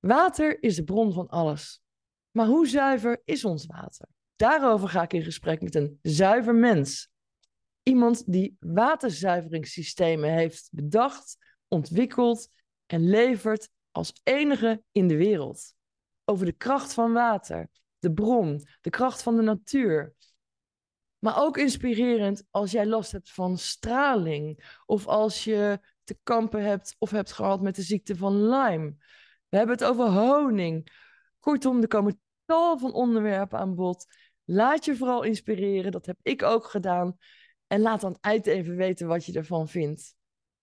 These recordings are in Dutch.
Water is de bron van alles. Maar hoe zuiver is ons water? Daarover ga ik in gesprek met een zuiver mens. Iemand die waterzuiveringssystemen heeft bedacht, ontwikkeld en levert als enige in de wereld. Over de kracht van water, de bron, de kracht van de natuur. Maar ook inspirerend als jij last hebt van straling of als je te kampen hebt of hebt gehad met de ziekte van Lyme. We hebben het over honing. Kortom, er komen tal van onderwerpen aan bod. Laat je vooral inspireren, dat heb ik ook gedaan. En laat het eind even weten wat je ervan vindt.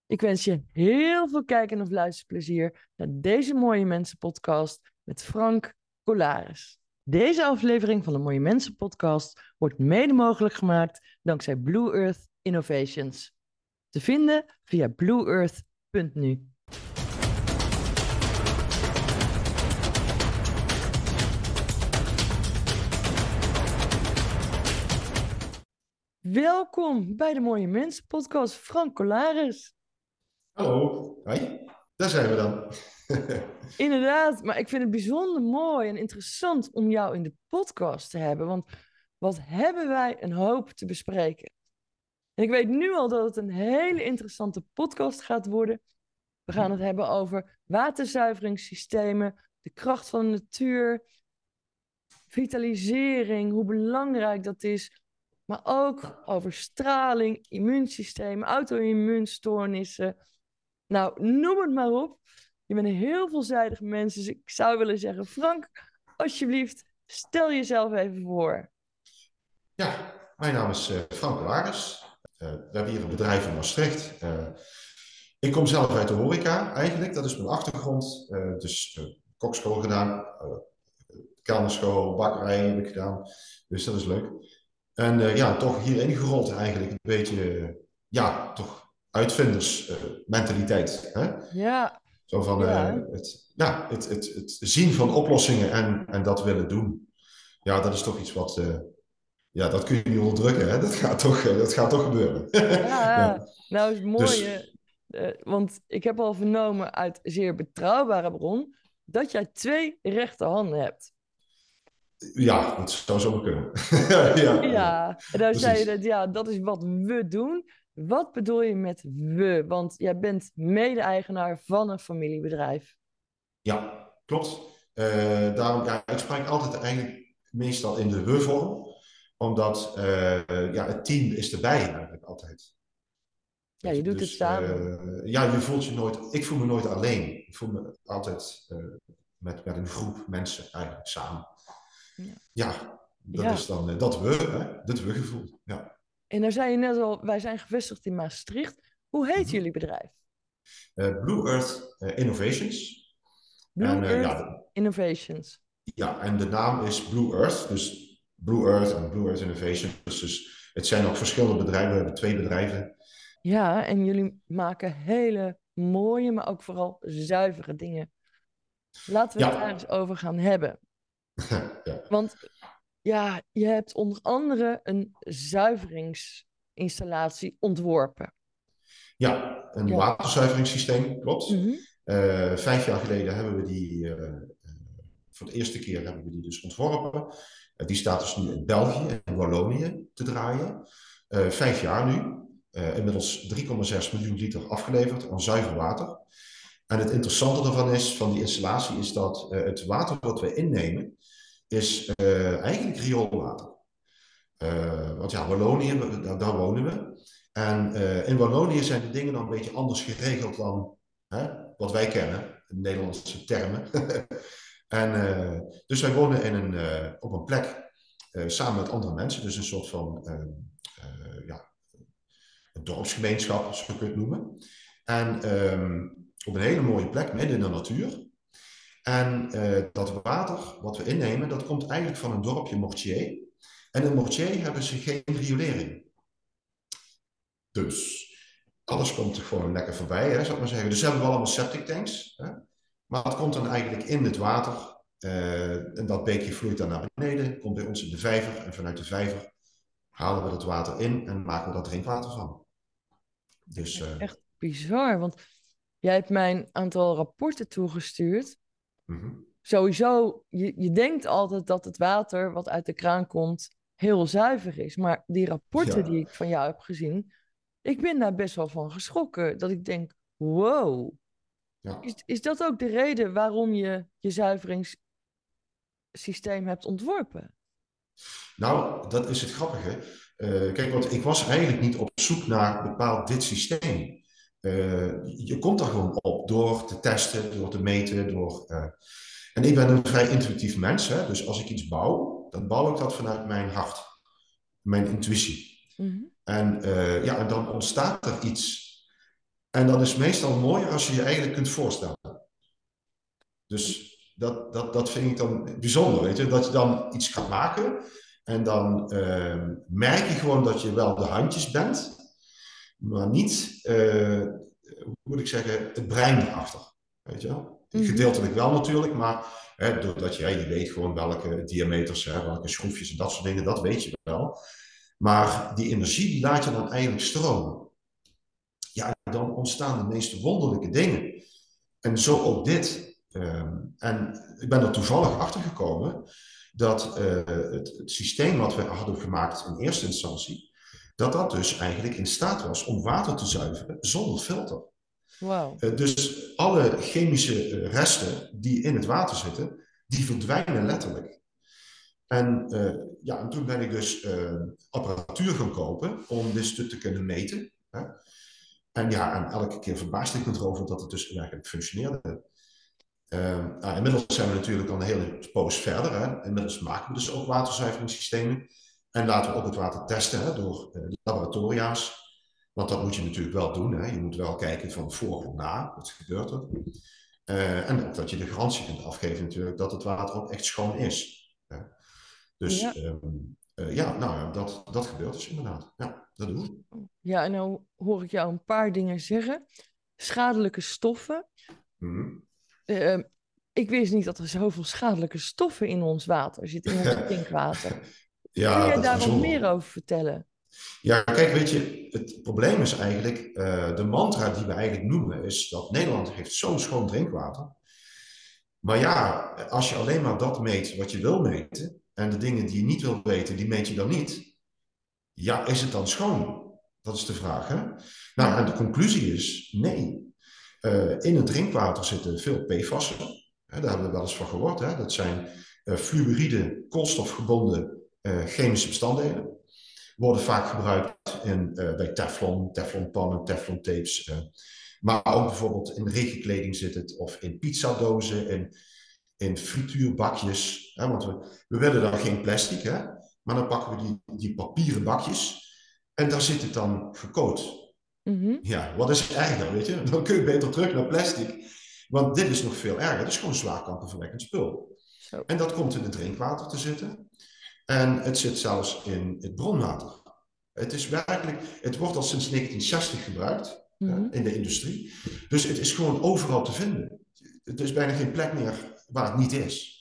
Ik wens je heel veel kijken of luisterplezier naar deze Mooie Mensen podcast met Frank Colaris. Deze aflevering van de Mooie Mensen podcast wordt mede mogelijk gemaakt dankzij Blue Earth Innovations. Te vinden via blueearth.nu. Welkom bij de Mooie Mensen podcast, Frank Colaris. Hallo, hoi. Daar zijn we dan. Inderdaad, maar ik vind het bijzonder mooi en interessant om jou in de podcast te hebben. Want wat hebben wij een hoop te bespreken? En ik weet nu al dat het een hele interessante podcast gaat worden. We gaan het hebben over waterzuiveringssystemen, de kracht van de natuur, vitalisering, hoe belangrijk dat is. Maar ook over straling, immuunsysteem, auto-immuunstoornissen. Nou, noem het maar op. Je bent een heel veelzijdig mens, dus ik zou willen zeggen, Frank, alsjeblieft, stel jezelf even voor. Ja, mijn naam is uh, Frank Laris. Uh, we hebben hier een bedrijf in Maastricht. Uh, ik kom zelf uit de horeca eigenlijk, dat is mijn achtergrond. dus kokschool gedaan, kelnerschool, bakkerij heb ik gedaan. Dus dat is leuk. En ja, toch hier ingerold eigenlijk een beetje, ja, toch uitvindersmentaliteit. hè? Ja. Zo van Ja. eh, het, ja, het, het, het zien van oplossingen en, en dat willen doen. Ja, dat is toch iets wat. eh, ja, dat kun je niet onderdrukken. Hè? Dat, gaat toch, eh, dat gaat toch gebeuren. Ja, nou is het mooi, Dus- eh, eh, want ik heb al vernomen uit zeer betrouwbare bron dat jij twee rechterhanden hebt. Ja, dat zou zomaar kunnen. ja, Ja, en daar zei je dat, ja, dat is wat we doen. Wat bedoel je met we? Want jij bent mede-eigenaar van een familiebedrijf. Ja, klopt. Eh, daarom, ja, ik spreek altijd eigenlijk meestal in de we-vorm, omdat eh, ja, het team is erbij eigenlijk altijd. Ja, je doet het Dus, samen. eh, ja, je voelt je nooit, ik voel me nooit alleen. Ik voel me altijd met, met een groep mensen eigenlijk samen. Ja. Ja, dat Ja. is dan eh, dat we, hè, dat we-gevoel. Ja. En dan zei je net al, wij zijn gevestigd in Maastricht. Hoe heet Mhm. jullie bedrijf? Eh, Blue Earth eh, Innovations. Blue en, Earth ja, de- Innovations. ja, en de naam is Blue Earth, dus Blue Earth en Blue Earth Innovations. Dus, dus het zijn ook verschillende bedrijven, we hebben twee bedrijven. Ja, en jullie maken hele mooie, maar ook vooral zuivere dingen. Laten we het daar eens over gaan hebben. ja. Want ja, je hebt onder andere een zuiveringsinstallatie ontworpen. ja, een Ja. waterzuiveringssysteem, klopt. Mhm. Eh, vijf jaar geleden hebben we die, eh, voor de eerste keer hebben we die dus ontworpen. Eh, die staat dus nu in België en Wallonië te draaien. Vijf jaar nu. Inmiddels 3,6 miljoen liter afgeleverd aan zuiver water. En het interessante ervan is, van die installatie, is dat het water wat we innemen, is eh, eigenlijk rioolwater. Eh, want ja, Wallonië, daar, daar wonen we. En eh, in Wallonië zijn de dingen dan een beetje anders geregeld dan hè, wat wij kennen, de Nederlandse termen. en, dus wij wonen in een, op een plek samen met andere mensen, dus een soort van ja, een dorpsgemeenschap, kun je het noemen. En ehm, op een hele mooie plek, midden in de natuur. En eh, dat water wat we innemen, dat komt eigenlijk van een dorpje Mortier. En in Mortier hebben ze geen riolering. Dus alles komt er gewoon lekker voorbij, hè, zou ik maar zeggen. Dus ze hebben wel allemaal septic tanks. Hè? Maar het komt dan eigenlijk in het water. eh, en dat beekje vloeit dan naar beneden, komt bij ons in de vijver. En vanuit de vijver halen we het water in en maken we daar drinkwater van. Dus eh, Echt bizar, want jij hebt mij een aantal rapporten toegestuurd. Mhm. Sowieso, je, je denkt altijd dat het water wat uit de kraan komt heel zuiver is. Maar die rapporten Ja. die ik van jou heb gezien, ik ben daar best wel van geschrokken. Dat ik denk, wow, Ja. is, is dat ook de reden waarom je je zuiveringssysteem hebt ontworpen? Nou, dat is het grappige. Eh, kijk, want ik was eigenlijk niet op zoek naar bepaald dit systeem. Eh, je komt er gewoon op door te testen, door te meten. Door, eh, En ik ben een vrij intuïtief mens. Hè? Dus als ik iets bouw, dan bouw ik dat vanuit mijn hart, mijn intuïtie. Mhm. En, eh, ja, en dan ontstaat er iets. En dat is meestal mooier als je je eigenlijk kunt voorstellen. Dus dat, dat, dat vind ik dan bijzonder, weet je. Dat je dan iets gaat maken en dan merk je gewoon dat je wel de handjes bent, maar niet, eh, hoe moet ik zeggen, het brein erachter. Weet je wel? Mhm. Gedeeltelijk wel natuurlijk, maar hè, doordat je, je weet gewoon welke diameters, hè, welke schroefjes en dat soort dingen, dat weet je wel. Maar die energie die laat je dan eigenlijk stromen. Ja, dan ontstaan de meest wonderlijke dingen. En zo ook dit. Ehm, en ik ben er toevallig achter gekomen dat eh, het, het systeem wat we hadden gemaakt in eerste instantie, dat dat dus eigenlijk in staat was om water te zuiveren zonder filter. Wauw. Eh, dus alle chemische eh, resten die in het water zitten, die verdwijnen letterlijk. En, eh, ja, en toen ben ik dus eh, apparatuur gaan kopen om dit stuk te kunnen meten. Hè. En ja, en elke keer verbaasde ik me erover dat het dus werkelijk functioneerde. Eh, nou, inmiddels zijn we natuurlijk al een hele poos verder. Hè. Inmiddels maken we dus ook waterzuiveringssystemen. En laten we ook het water testen hè, door eh, laboratoria's. Want dat moet je natuurlijk wel doen. Hè. Je moet wel kijken van voor en na, wat gebeurt er. Eh, en ook dat je de garantie kunt afgeven natuurlijk dat het water ook echt schoon is. Hè. Dus Ja. ja, ja nou dat, dat gebeurt dus inderdaad. Ja, dat doen we. Ja, en nou hoor ik jou een paar dingen zeggen. Schadelijke stoffen. Mhm. Eh, ik wist niet dat er zoveel schadelijke stoffen in ons water zitten, in ons drinkwater. Ja, Kun is daar wat meer over vertellen? Ja, kijk, weet je, het probleem is eigenlijk, eh, de mantra die we eigenlijk noemen, is dat Nederland heeft zo'n schoon drinkwater. Maar ja, als je alleen maar dat meet wat je wil meten, en de dingen die je niet wil weten, die meet je dan niet. Ja, is het dan schoon? Dat is de vraag, hè? Nou, en de conclusie is nee. Eh, in het drinkwater zitten veel PFAS'en. Daar hebben we wel eens van gehoord. Hè? Dat zijn eh fluoride, koolstofgebonden chemische bestanddelen worden vaak gebruikt in, eh, bij teflon, teflonpannen, teflon tapes. eh. maar ook bijvoorbeeld in regenkleding zit het, of in pizzadozen, in, in frituurbakjes. Hè, want we, we willen dan geen plastic, hè, maar dan pakken we die, die papieren bakjes en daar zit het dan gecoat. Mhm. Ja, wat is erger, weet je? Dan kun je beter terug naar plastic. Want dit is nog veel erger. Het is gewoon zwaar kankerverwekkend spul. Zo. En dat komt in het drinkwater te zitten. En het zit zelfs in het bronwater. Het is werkelijk, het wordt al sinds 1960 gebruikt Mhm. in de industrie. Dus het is gewoon overal te vinden. Het is bijna geen plek meer waar het niet is.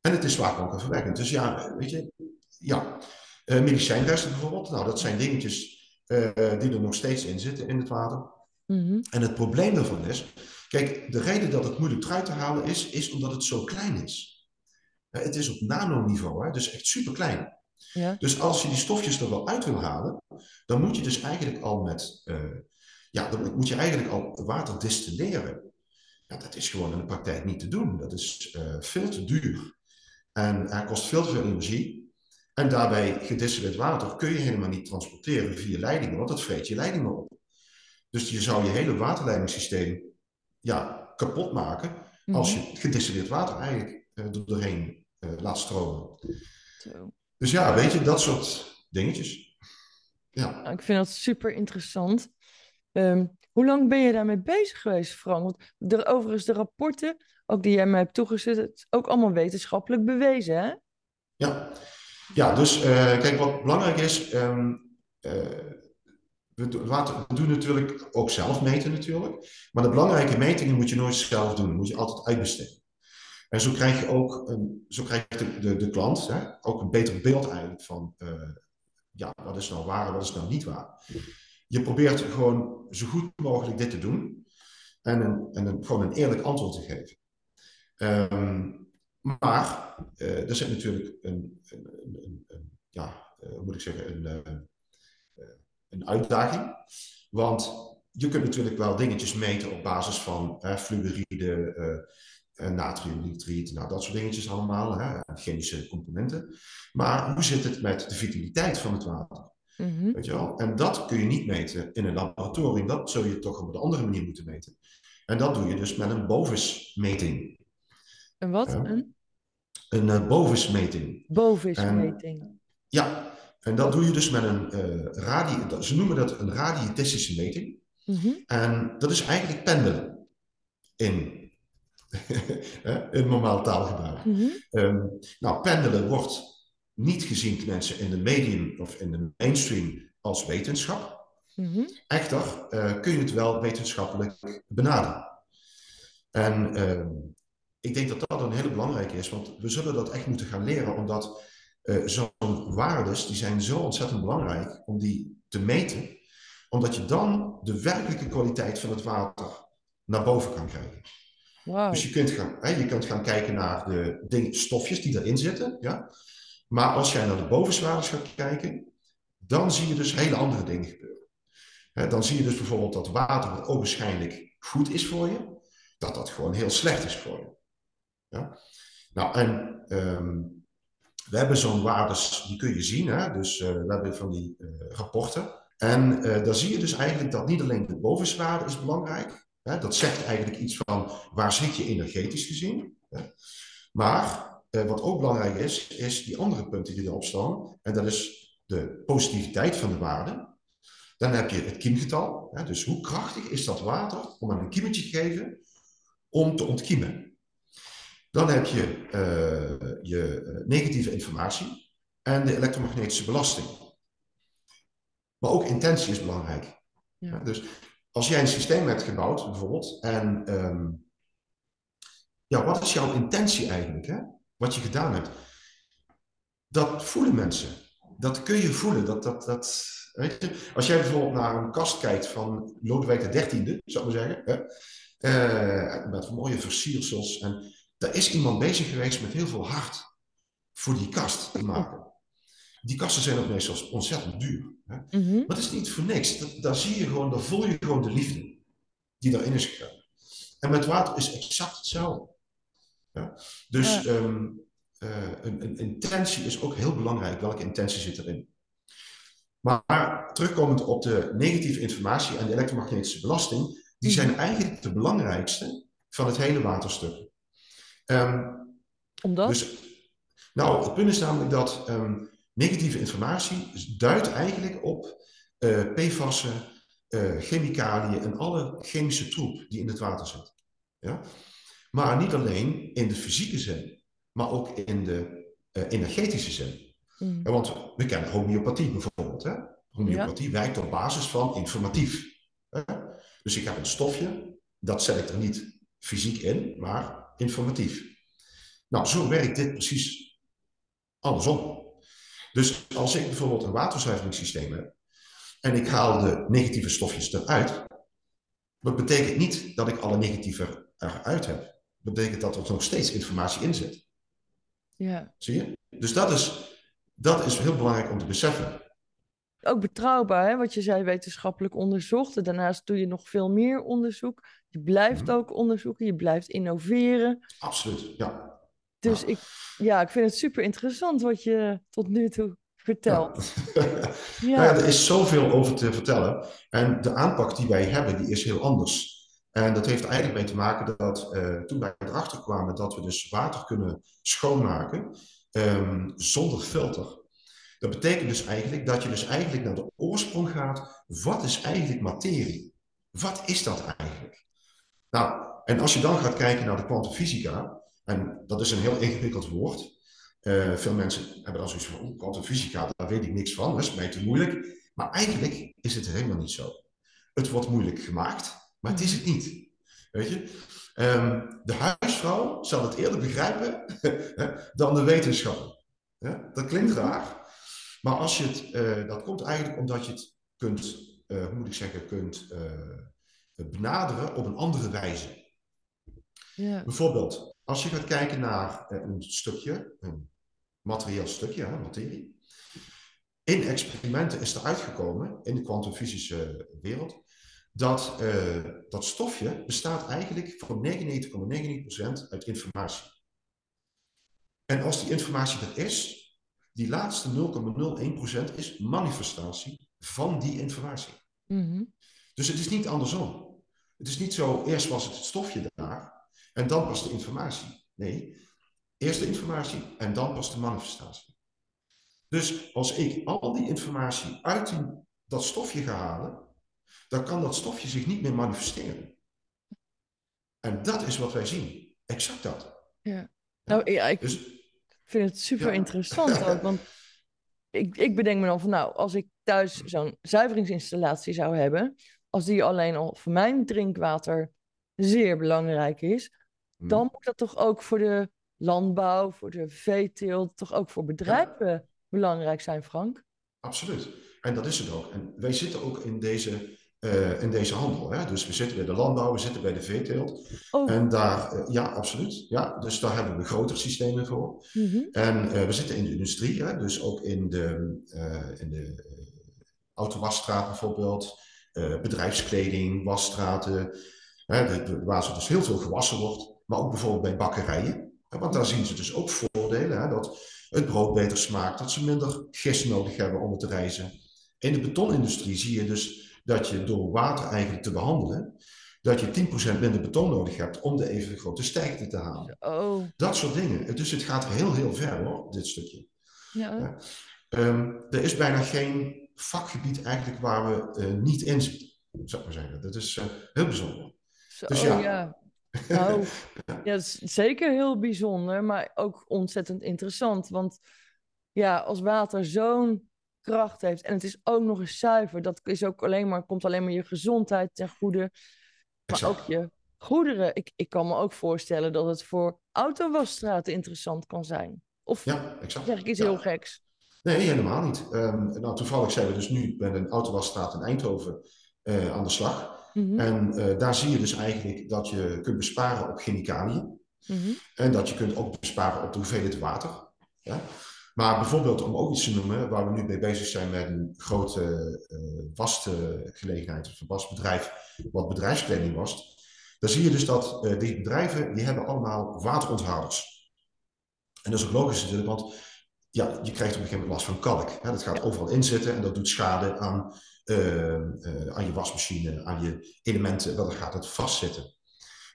En het is zwaar kankerverwekkend. Dus ja, weet je, ja. Eh, medicijnresten bijvoorbeeld, nou dat zijn dingetjes eh, die er nog steeds in zitten in het water. Mhm. En het probleem daarvan is, kijk, de reden dat het moeilijk eruit te halen is, is omdat het zo klein is. Eh, Het is op nanoniveau, hè, dus echt super klein. Ja. Dus als je die stofjes er wel uit wil halen, dan moet je dus eigenlijk al met, eh, ja, dan moet je eigenlijk al water distilleren. Ja, dat is gewoon in de praktijk niet te doen. Dat is eh, veel te duur. En hij kost veel te veel energie. En daarbij gedistilleerd water kun je helemaal niet transporteren via leidingen, want dat vreet je leidingen op. Dus je zou je hele waterleidingssysteem ja, kapot maken als Mhm. je gedistilleerd water eigenlijk er doorheen laat stromen. Zo. Dus ja, weet je, dat soort dingetjes. Ja, Nou, ik vind dat super interessant. Ehm, hoe lang ben je daarmee bezig geweest, Frank? Want de, overigens, de rapporten, ook die jij mij hebt toegezet, het is ook allemaal wetenschappelijk bewezen, hè? ja. ja dus eh, kijk, wat belangrijk is, ehm, eh, we, do- we doen natuurlijk ook zelf meten natuurlijk, maar de belangrijke metingen moet je nooit zelf doen, moet je altijd uitbesteden. En zo krijg je ook een, zo krijgt de, de, de klant hè, ook een beter beeld eigenlijk van, eh, ja, wat is nou waar en wat is nou niet waar. Je probeert gewoon zo goed mogelijk dit te doen en, en een, gewoon een eerlijk antwoord te geven. Ehm, maar uh, er zit natuurlijk een, een, ja, uh, hoe moet ik zeggen, een, een uitdaging. Want je kunt natuurlijk wel dingetjes meten op basis van fluoride, natriumnitriet, nou, dat soort dingetjes allemaal, hè, chemische componenten. Maar hoe zit het met de vitaliteit van het water? Mhm. Weet je wel? En dat kun je niet meten in een laboratorium. Dat zul je toch op een andere manier moeten meten. En dat doe je dus met een bovismeting. Een wat? Ja. Een Een uh, bovismeting. bovismeting. Ja, en dat doe je dus met een uh. Ze noemen dat een radietistische meting. Mhm. En dat is eigenlijk pendelen in, in normaal taalgebruik. Mhm. Um, nou, pendelen wordt niet gezien, tenminste in de medium of in de mainstream, als wetenschap. Mhm. Echter uh, kun je het wel wetenschappelijk benaderen. En uh, ik denk dat dat een hele belangrijke is, want we zullen dat echt moeten gaan leren, omdat uh, zo'n waardes, die zijn zo ontzettend belangrijk om die te meten, omdat je dan de werkelijke kwaliteit van het water naar boven kan krijgen. Dus je kunt, gaan, hè, je kunt gaan kijken naar de dingen, stofjes die erin zitten. Ja? Maar als jij naar de bovenswaardes gaat kijken, dan zie je dus hele andere dingen gebeuren. Hè, dan zie je dus bijvoorbeeld dat water wat ogenschijnlijk goed is voor je, dat dat gewoon heel slecht is voor je. Ja? Nou, en um, we hebben zo'n waardes, die kun je zien. Hè? Dus uh, we hebben van die uh, rapporten. En uh, daar zie je dus eigenlijk dat niet alleen de bovenswaarde is belangrijk. Dat zegt eigenlijk iets van waar zit je energetisch gezien. Maar uh, wat ook belangrijk is, is die andere punten die erop staan. En dat is de positiviteit van de waarde. Dan heb je het kiemgetal. Dus hoe krachtig is dat water om aan een kiemetje te geven om te ontkiemen. Dan heb je uh, je negatieve informatie en de elektromagnetische belasting. Maar ook intentie is belangrijk. Ja. Dus als jij een systeem hebt gebouwd, bijvoorbeeld, en um, ja, wat is jouw intentie eigenlijk? Hè? Wat je gedaan hebt. Dat voelen mensen. Dat kun je voelen. Dat, dat, dat, weet je? Als jij bijvoorbeeld naar een kast kijkt van Lodewijk XIII, zou ik zeggen, hè? Uh, met mooie versiersels. En daar is iemand bezig geweest met heel veel hart voor die kast te maken. Die kasten zijn ook meestal ontzettend duur. Hè? Mm -hmm. Maar dat is niet voor niks. Dat, daar zie je gewoon, daar voel je gewoon de liefde die daarin is gegaan. En met water is exact hetzelfde. Ja? Dus Ja. um, uh, een, een, intentie is ook heel belangrijk. Welke intentie zit erin? Maar terugkomend op de negatieve informatie en de elektromagnetische belasting, die Mhm. zijn eigenlijk de belangrijkste van het hele waterstuk. Um, Omdat? dus, nou, het punt is namelijk dat um, negatieve informatie duidt eigenlijk op uh, PFAS'en, uh, chemicaliën en alle chemische troep die in het water zit. Ja? Maar niet alleen in de fysieke zin, maar ook in de uh, energetische zin. Mhm. Ja, want we kennen homeopathie bijvoorbeeld. Hè? Homeopathie werkt op basis van informatief. Hè? Dus ik heb een stofje, dat zet ik er niet fysiek in, maar informatief. Nou, zo werkt dit precies andersom. Dus als ik bijvoorbeeld een waterzuiveringssysteem heb en ik haal de negatieve stofjes eruit, dat betekent niet dat ik alle negatieve eruit heb. Dat betekent dat er nog steeds informatie in zit. Ja. Zie je? Dus dat is, dat is heel belangrijk om te beseffen. Ook betrouwbaar, hè? wat je zei, wetenschappelijk onderzocht. En daarnaast doe je nog veel meer onderzoek. Je blijft Mhm. ook onderzoeken, je blijft innoveren. Absoluut, ja. Dus Ja. ik, ja, ik vind het super interessant wat je tot nu toe vertelt. Ja. Ja, Nou ja, er is zoveel over te vertellen. En de aanpak die wij hebben, die is heel anders. En dat heeft eigenlijk mee te maken dat uh, toen wij erachter kwamen dat we dus water kunnen schoonmaken um, zonder filter. Dat betekent dus eigenlijk dat je dus eigenlijk naar de oorsprong gaat. Wat is eigenlijk materie? Wat is dat eigenlijk? Nou, en als je dan gaat kijken naar de kwantumfysica, en dat is een heel ingewikkeld woord. Uh, veel mensen hebben dan zoiets van, oh, kwantumfysica, daar weet ik niks van, dat is mij te moeilijk. Maar eigenlijk is het helemaal niet zo. Het wordt moeilijk gemaakt, maar het is het niet. Weet je? Um, de huisvrouw zal het eerder begrijpen dan de wetenschapper. Ja? Dat klinkt raar, maar als je het, uh, dat komt eigenlijk omdat je het kunt, uh, hoe moet ik zeggen, kunt benaderen op een andere wijze. ja. Bijvoorbeeld, als je gaat kijken naar eh, een stukje, een materieel stukje, hè, materie. In experimenten is er uitgekomen, in de kwantumfysische wereld, dat uh, dat stofje bestaat eigenlijk voor 99,99% uit informatie. En als die informatie er is, die laatste 0,01% is manifestatie van die informatie. Mhm. Dus het is niet andersom. Het is niet zo, eerst was het het stofje daar en dan pas de informatie. Nee, eerst de informatie en dan pas de manifestatie. Dus als ik al die informatie uit die, dat stofje ga halen, dan kan dat stofje zich niet meer manifesteren. En dat is wat wij zien. Exact dat. Ja. Nou, ja, ik dus, vind het super interessant ook, want ik, ik bedenk me dan van, nou, als ik thuis zo'n zuiveringsinstallatie zou hebben, als die alleen al voor mijn drinkwater zeer belangrijk is. Dan moet dat toch ook voor de landbouw, voor de veeteelt, toch ook voor bedrijven belangrijk zijn, Frank? Absoluut. En dat is het ook. En wij zitten ook in deze, uh, in deze handel. Hè? Dus we zitten bij de landbouw, we zitten bij de veeteelt. Oh. En daar, uh, ja, absoluut. Ja, dus daar hebben we grotere systemen voor. Mm -hmm. En uh, we zitten in de industrie, hè? dus ook in de, in de autowasstraat bijvoorbeeld. bedrijfskleding, wasstraten. Hè? Waar zo dus heel veel gewassen wordt. Maar ook bijvoorbeeld bij bakkerijen. Want daar zien ze dus ook voordelen. Hè? Dat het brood beter smaakt, dat ze minder gist nodig hebben om het te rijzen. In de betonindustrie zie je dus dat je door water eigenlijk te behandelen, dat je 10% minder beton nodig hebt om de even grote sterkte te halen. Oh. Dat soort dingen. Dus het gaat heel, heel ver hoor, dit stukje. Ja. ja. Um, er is bijna geen vakgebied eigenlijk waar we uh, niet in zitten, zou ik maar zeggen. Dat is uh, heel bijzonder. Zo, dus ja. ja. Nou, ja, dat is zeker heel bijzonder, maar ook ontzettend interessant. Want ja, als water zo'n kracht heeft en het is ook nog eens zuiver, dat is ook alleen maar, komt alleen maar je gezondheid ten goede, maar ook je goederen. Ik, ik kan me ook voorstellen dat het voor autowasstraten interessant kan zijn. Of ja, exact. zeg ik iets ja. heel geks? Nee, helemaal niet. Um, nou, toevallig zijn we dus nu met een autowasstraat in Eindhoven uh, aan de slag. Mm -hmm. En uh, daar zie je dus eigenlijk dat je kunt besparen op chemicaliën. Mm -hmm. En dat je kunt ook besparen op de hoeveelheid water. Ja? Maar bijvoorbeeld, om ook iets te noemen, waar we nu mee bezig zijn met een grote uh, wasgelegenheid of een wasbedrijf, wat bedrijfskleding wast. Dan zie je dus dat uh, die bedrijven, die hebben allemaal wateronthouders. En dat is ook logisch natuurlijk, want ja, je krijgt op een gegeven moment last van kalk. Hè? Dat gaat overal inzitten en dat doet schade aan aan je wasmachine, aan je elementen, dan gaat het vastzitten.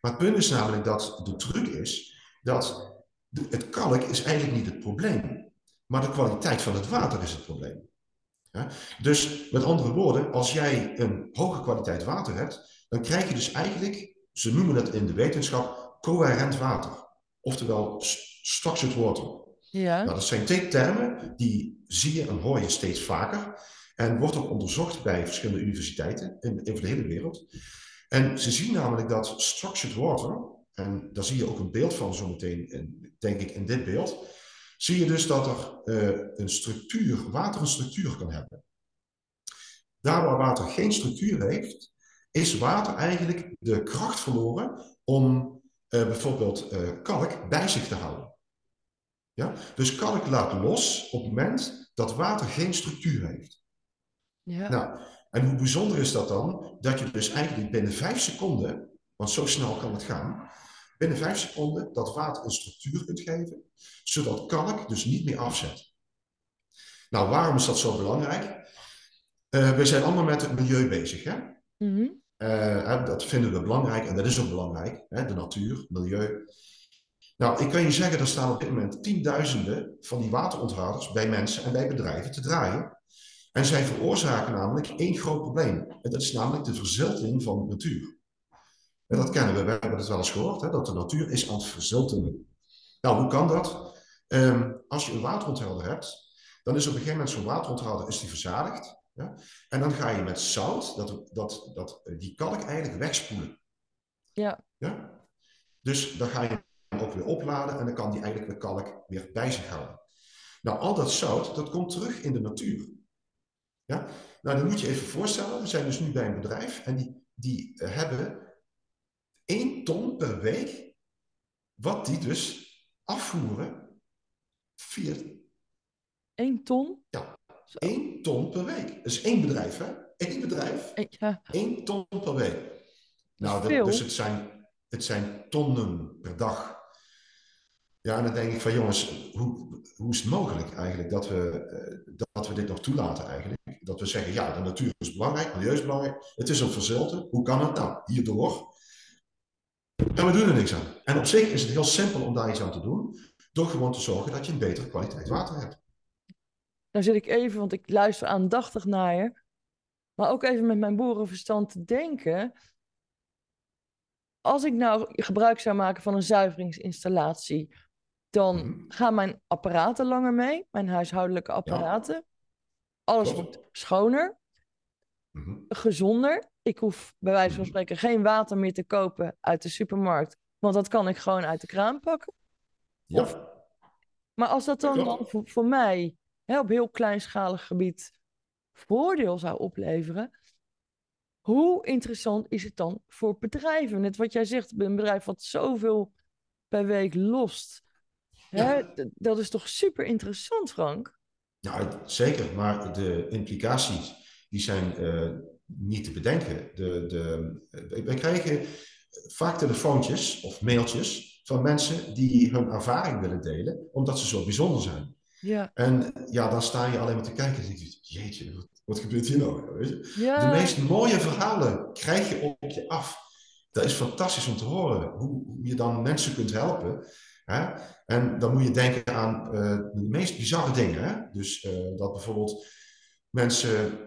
Maar het punt is namelijk dat de truc is dat de, het kalk is eigenlijk niet het probleem, maar de kwaliteit van het water is het probleem. Ja? Dus met andere woorden, als jij een hoge kwaliteit water hebt, dan krijg je dus eigenlijk, ze noemen dat in de wetenschap, coherent water. Oftewel structured water. Ja. Nou, dat zijn twee termen die zie je en hoor je steeds vaker. En wordt ook onderzocht bij verschillende universiteiten in, over de hele wereld. En ze zien namelijk dat structured water, en daar zie je ook een beeld van zometeen, denk ik, in dit beeld, zie je dus dat er uh, een structuur, water een structuur kan hebben. Daar waar water geen structuur heeft, is water eigenlijk de kracht verloren om uh, bijvoorbeeld uh, kalk bij zich te houden. Ja? Dus kalk laat los op het moment dat water geen structuur heeft. Ja. Nou, en hoe bijzonder is dat dan? Dat je dus eigenlijk binnen vijf seconden, want zo snel kan het gaan, binnen vijf seconden dat water een structuur kunt geven, zodat kalk dus niet meer afzet. Nou, waarom is dat zo belangrijk? Uh, we zijn allemaal met het milieu bezig, hè? Mm -hmm. uh, dat vinden we belangrijk en dat is ook belangrijk, hè? de natuur, milieu. Nou, ik kan je zeggen, er staan op dit moment tienduizenden van die wateronthouders bij mensen en bij bedrijven te draaien. En zij veroorzaken namelijk één groot probleem. En dat is namelijk de verzilting van de natuur. En dat kennen we, we hebben het wel eens gehoord, hè, dat de natuur is aan het verzilten. Nou, hoe kan dat? Um, als je een wateronthouder hebt, dan is op een gegeven moment zo'n wateronthouder is die verzadigd. Ja? En dan ga je met zout dat, dat, dat, die kalk eigenlijk wegspoelen. Ja. ja. Dus dan ga je hem ook weer opladen en dan kan die eigenlijk de kalk weer bij zich houden. Nou, al dat zout, dat komt terug in de natuur. Ja? Nou, dan moet je even voorstellen, we zijn dus nu bij een bedrijf en die, die hebben 1 ton per week wat die dus afvoeren via 1 ton? Ja, 1 ton per week. Dat is één bedrijf, hè? Eén bedrijf. Ja. 1 ton per week. Nou, dat, dus het zijn, het zijn tonnen per dag. Ja, dan denk ik van jongens, hoe, hoe is het mogelijk eigenlijk dat we, eh, dat we dit nog toelaten eigenlijk? Dat we zeggen, ja, de natuur is belangrijk, milieu is belangrijk, het is een verzilte. Hoe kan het nou? Hierdoor. En we doen er niks aan. En op zich is het heel simpel om daar iets aan te doen, door gewoon te zorgen dat je een betere kwaliteit water hebt. Dan zit ik even, want ik luister aandachtig naar je, maar ook even met mijn boerenverstand te denken. Als ik nou gebruik zou maken van een zuiveringsinstallatie, dan mhm. gaan mijn apparaten langer mee, mijn huishoudelijke apparaten. Alles wordt schoner, mhm. gezonder. Ik hoef bij wijze van mhm. spreken geen water meer te kopen uit de supermarkt, want dat kan ik gewoon uit de kraan pakken. Ja. maar als dat dan, voor, voor, mij hè, op heel kleinschalig gebied voordeel zou opleveren, hoe interessant is het dan voor bedrijven? Net wat jij zegt, een bedrijf wat zoveel per week lost. Hè? Dat is toch super interessant, Frank? Nou, zeker. Maar de implicaties die zijn uh, niet te bedenken. De, de, wij krijgen vaak telefoontjes of mailtjes van mensen die hun ervaring willen delen, omdat ze zo bijzonder zijn. Ja. En ja, dan sta je alleen maar te kijken en denk je, jeetje, wat, wat gebeurt hier nou? Weet je? Ja. De meest mooie verhalen krijg je op je af. Dat is fantastisch om te horen, hoe, hoe je dan mensen kunt helpen. Hè? En dan moet je denken aan uh, de meest bizarre dingen. Hè? Dus uh, dat bijvoorbeeld mensen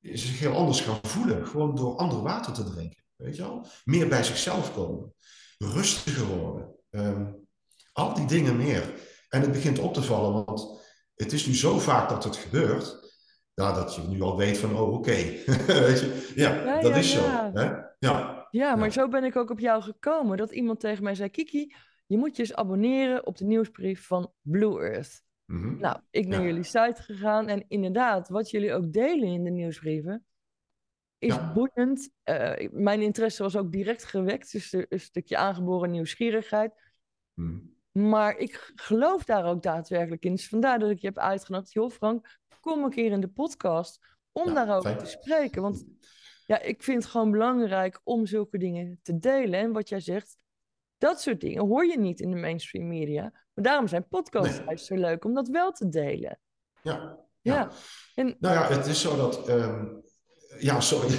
zich heel anders gaan voelen, gewoon door ander water te drinken. Weet je wel? Meer bij zichzelf komen, rustiger worden. Um, al die dingen meer. En het begint op te vallen, want het is nu zo vaak dat het gebeurt, ja, dat je nu al weet van, oh oké, weet je, ja, ja dat is zo. Hè? Ja. ja, maar zo ben ik ook op jou gekomen, dat iemand tegen mij zei, Kiki, je moet je eens abonneren op de nieuwsbrief van Blue Earth. Mhm. Nou, ik ben jullie site gegaan en inderdaad, wat jullie ook delen in de nieuwsbrieven, is boeiend. Uh, mijn interesse was ook direct gewekt, dus een stukje aangeboren nieuwsgierigheid. Mhm. Maar ik geloof daar ook daadwerkelijk in. Dus vandaar dat ik je heb uitgenodigd. Joh, Frank, kom een keer in de podcast om daarover te spreken. Want ja, ik vind het gewoon belangrijk om zulke dingen te delen. En wat jij zegt, dat soort dingen hoor je niet in de mainstream media. Maar daarom zijn podcasts juist zo leuk om dat wel te delen. Ja. ja. En... Nou ja, het is zo dat. Ehm, ja, sorry.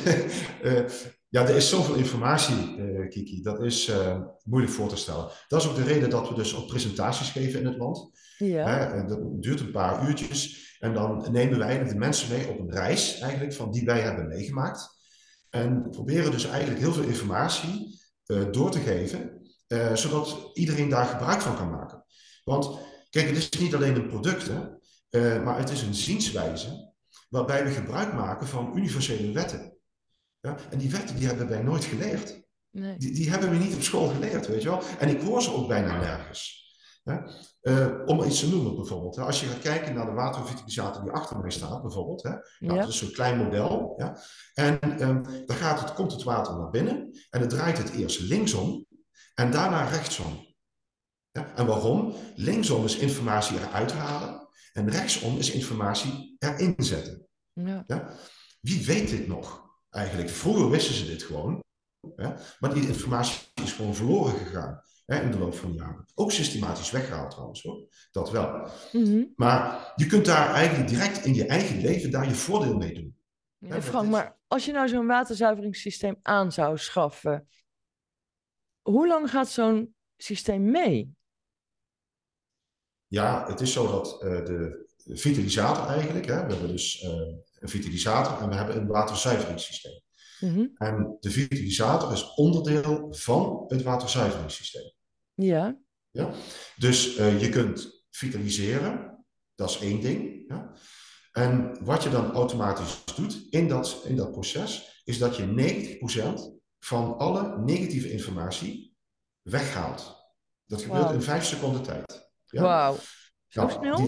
uh, ja, er is zoveel informatie, uh, Kiki. Dat is uh, moeilijk voor te stellen. Dat is ook de reden dat we dus ook presentaties geven in het land. Ja. Dat duurt een paar uurtjes. En dan nemen wij de mensen mee op een reis eigenlijk van die wij hebben meegemaakt. En proberen dus eigenlijk heel veel informatie door te geven uh, zodat iedereen daar gebruik van kan maken. Want kijk, het is niet alleen een product, hè, uh, maar het is een zienswijze waarbij we gebruik maken van universele wetten. Ja? En die wetten die hebben wij nooit geleerd. Nee. Die, die hebben we niet op school geleerd, weet je wel. En ik hoor ze ook bijna nergens. Uh, om iets te noemen bijvoorbeeld. Hè. Als je gaat kijken naar de watervitalisator die achter mij staat bijvoorbeeld. Hè. Nou, Dat is zo'n klein model. Ja. En um, dan gaat het, komt het water naar binnen en het draait het eerst linksom en daarna rechtsom. Ja, en waarom? Linksom is informatie eruit halen en rechtsom is informatie erin zetten. Ja. ja. Wie weet dit nog eigenlijk? Vroeger wisten ze dit gewoon, maar die informatie is gewoon verloren gegaan hè, in de loop van de jaren. Ook systematisch weggehaald trouwens hoor, dat wel. Mhm. Maar je kunt daar eigenlijk direct in je eigen leven daar je voordeel mee doen. Ja, Frank, maar als je nou zo'n waterzuiveringssysteem aan zou schaffen, hoe lang gaat zo'n systeem mee? Ja, het is zo dat uh, de vitalisator eigenlijk, hè, we hebben dus uh, een vitalisator en we hebben een waterzuiveringssysteem. Mm En de vitalisator is onderdeel van het waterzuiveringssysteem. Ja. ja? Dus uh, je kunt vitaliseren, dat is één ding. Ja? En wat je dan automatisch doet in dat, in dat proces, is dat je 90% van alle negatieve informatie weghaalt. Dat gebeurt in vijf seconden tijd. Ja? Wauw. Zo nou, snel?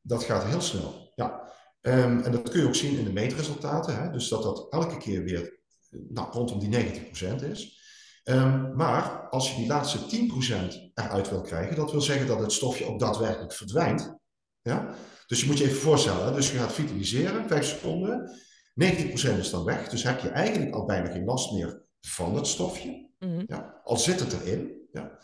dat gaat heel snel, ja. Um, en dat kun je ook zien in de meetresultaten. Hè? Dus dat dat elke keer weer nou, rondom die 90% is. Ehm, maar als je die laatste 10% eruit wil krijgen, dat wil zeggen dat het stofje ook daadwerkelijk verdwijnt. Ja? Dus je moet je even voorstellen, dus je gaat vitaliseren, 5 seconden, 90% is dan weg, dus heb je eigenlijk al bijna geen last meer van het stofje. Mhm. Ja? Al zit het erin. Ja?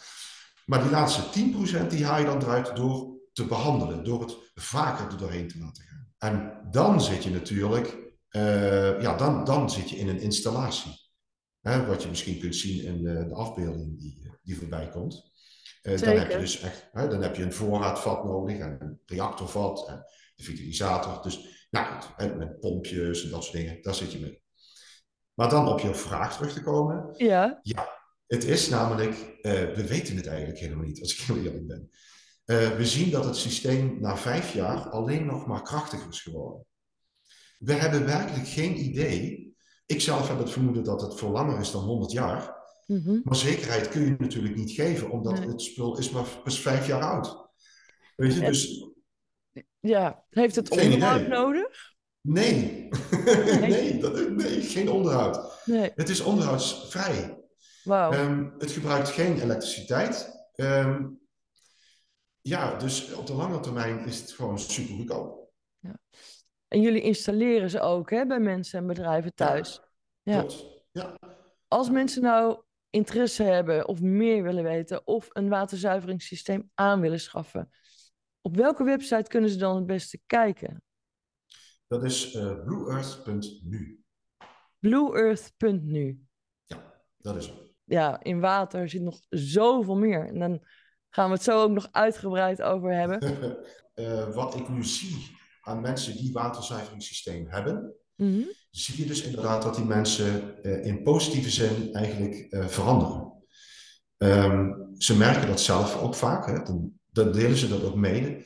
Maar die laatste 10% die haal je dan eruit door te behandelen, door het vaker er doorheen te laten gaan. En dan zit je natuurlijk, uh, ja, dan, dan zit je in een installatie. Hè, wat je misschien kunt zien in de, de afbeelding die, eh, die voorbij komt. Uh, dan heb je dus echt, hè, dan heb je een voorraadvat nodig en een reactorvat en de vitalisator. Dus nou, met pompjes en dat soort dingen, daar zit je mee. Maar dan op je vraag terug te komen. Ja. Ja, het is namelijk, uh, we weten het eigenlijk helemaal niet, als ik heel eerlijk ben. Uh, we zien dat het systeem na vijf jaar alleen nog maar krachtiger is geworden. We hebben werkelijk geen idee ik zelf heb het vermoeden dat het voor langer is dan 100 jaar. Mhm. Maar zekerheid kun je natuurlijk niet geven, omdat het spul is maar pas vijf jaar oud. Weet je, dus... Ja, heeft het onderhoud nodig? Nee. Nee. dat, nee, geen onderhoud. Nee. Het is onderhoudsvrij. Wauw. Um, het gebruikt geen elektriciteit. Um, ja, dus op de lange termijn is het gewoon super goedkoop. Ja. En jullie installeren ze ook hè, bij mensen en bedrijven thuis. Ja, klopt. Ja. Als mensen nou interesse hebben of meer willen weten of een waterzuiveringssysteem aan willen schaffen, op welke website kunnen ze dan het beste kijken? Dat is uh, blueearth.nu. Blueearth.nu. Ja, dat is het. Ja, in water zit nog zoveel meer. En dan gaan we het zo ook nog uitgebreid over hebben. uh, wat ik nu zie aan mensen die waterzuiveringssysteem hebben, mm -hmm. zie je dus inderdaad dat die mensen uh, in positieve zin eigenlijk uh, veranderen. Um, ze merken dat zelf ook vaak, hè? Dan, dan, delen ze dat ook mede.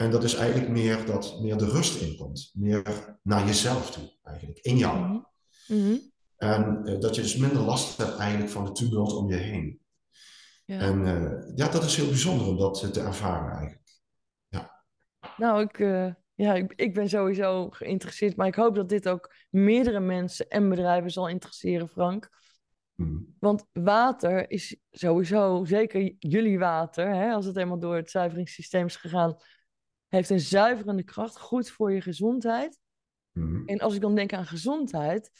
En dat is eigenlijk meer dat meer de rust inkomt, meer naar jezelf toe, eigenlijk, in jou. Mm -hmm. En uh, dat je dus minder last hebt eigenlijk van de tumult om je heen. Ja. En ja, dat is heel bijzonder om dat te ervaren eigenlijk. Ja. Nou, ik, ja, ik, ik ben sowieso geïnteresseerd, maar ik hoop dat dit ook meerdere mensen en bedrijven zal interesseren, Frank. Mm. Want water is sowieso, zeker jullie water, hè, als het eenmaal door het zuiveringssysteem is gegaan, heeft een zuiverende kracht, goed voor je gezondheid. Mm. En als ik dan denk aan gezondheid,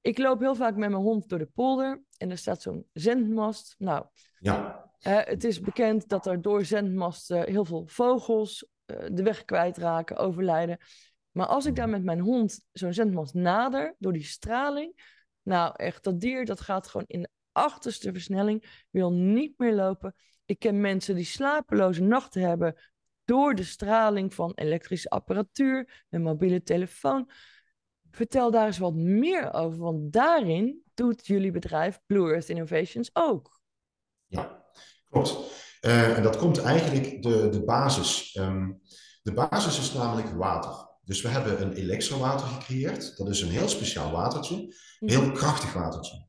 ik loop heel vaak met mijn hond door de polder en er staat zo'n zendmast. Nou, ja. uh, het is bekend dat er door zendmasten heel veel vogels de weg kwijtraken, overlijden. Maar als ik daar met mijn hond zo'n zendmast nader, door die straling, nou echt, dat dier dat gaat gewoon in de achterste versnelling, wil niet meer lopen. Ik ken mensen die slapeloze nachten hebben door de straling van elektrische apparatuur, een mobiele telefoon. Vertel daar eens wat meer over, want daarin doet jullie bedrijf Blue Earth Innovations ook. Ja, klopt. Uh, en dat komt eigenlijk de, de basis. Um, de basis is namelijk water. Dus we hebben een elektrowater gecreëerd. Dat is een heel speciaal watertje. Een heel krachtig watertje.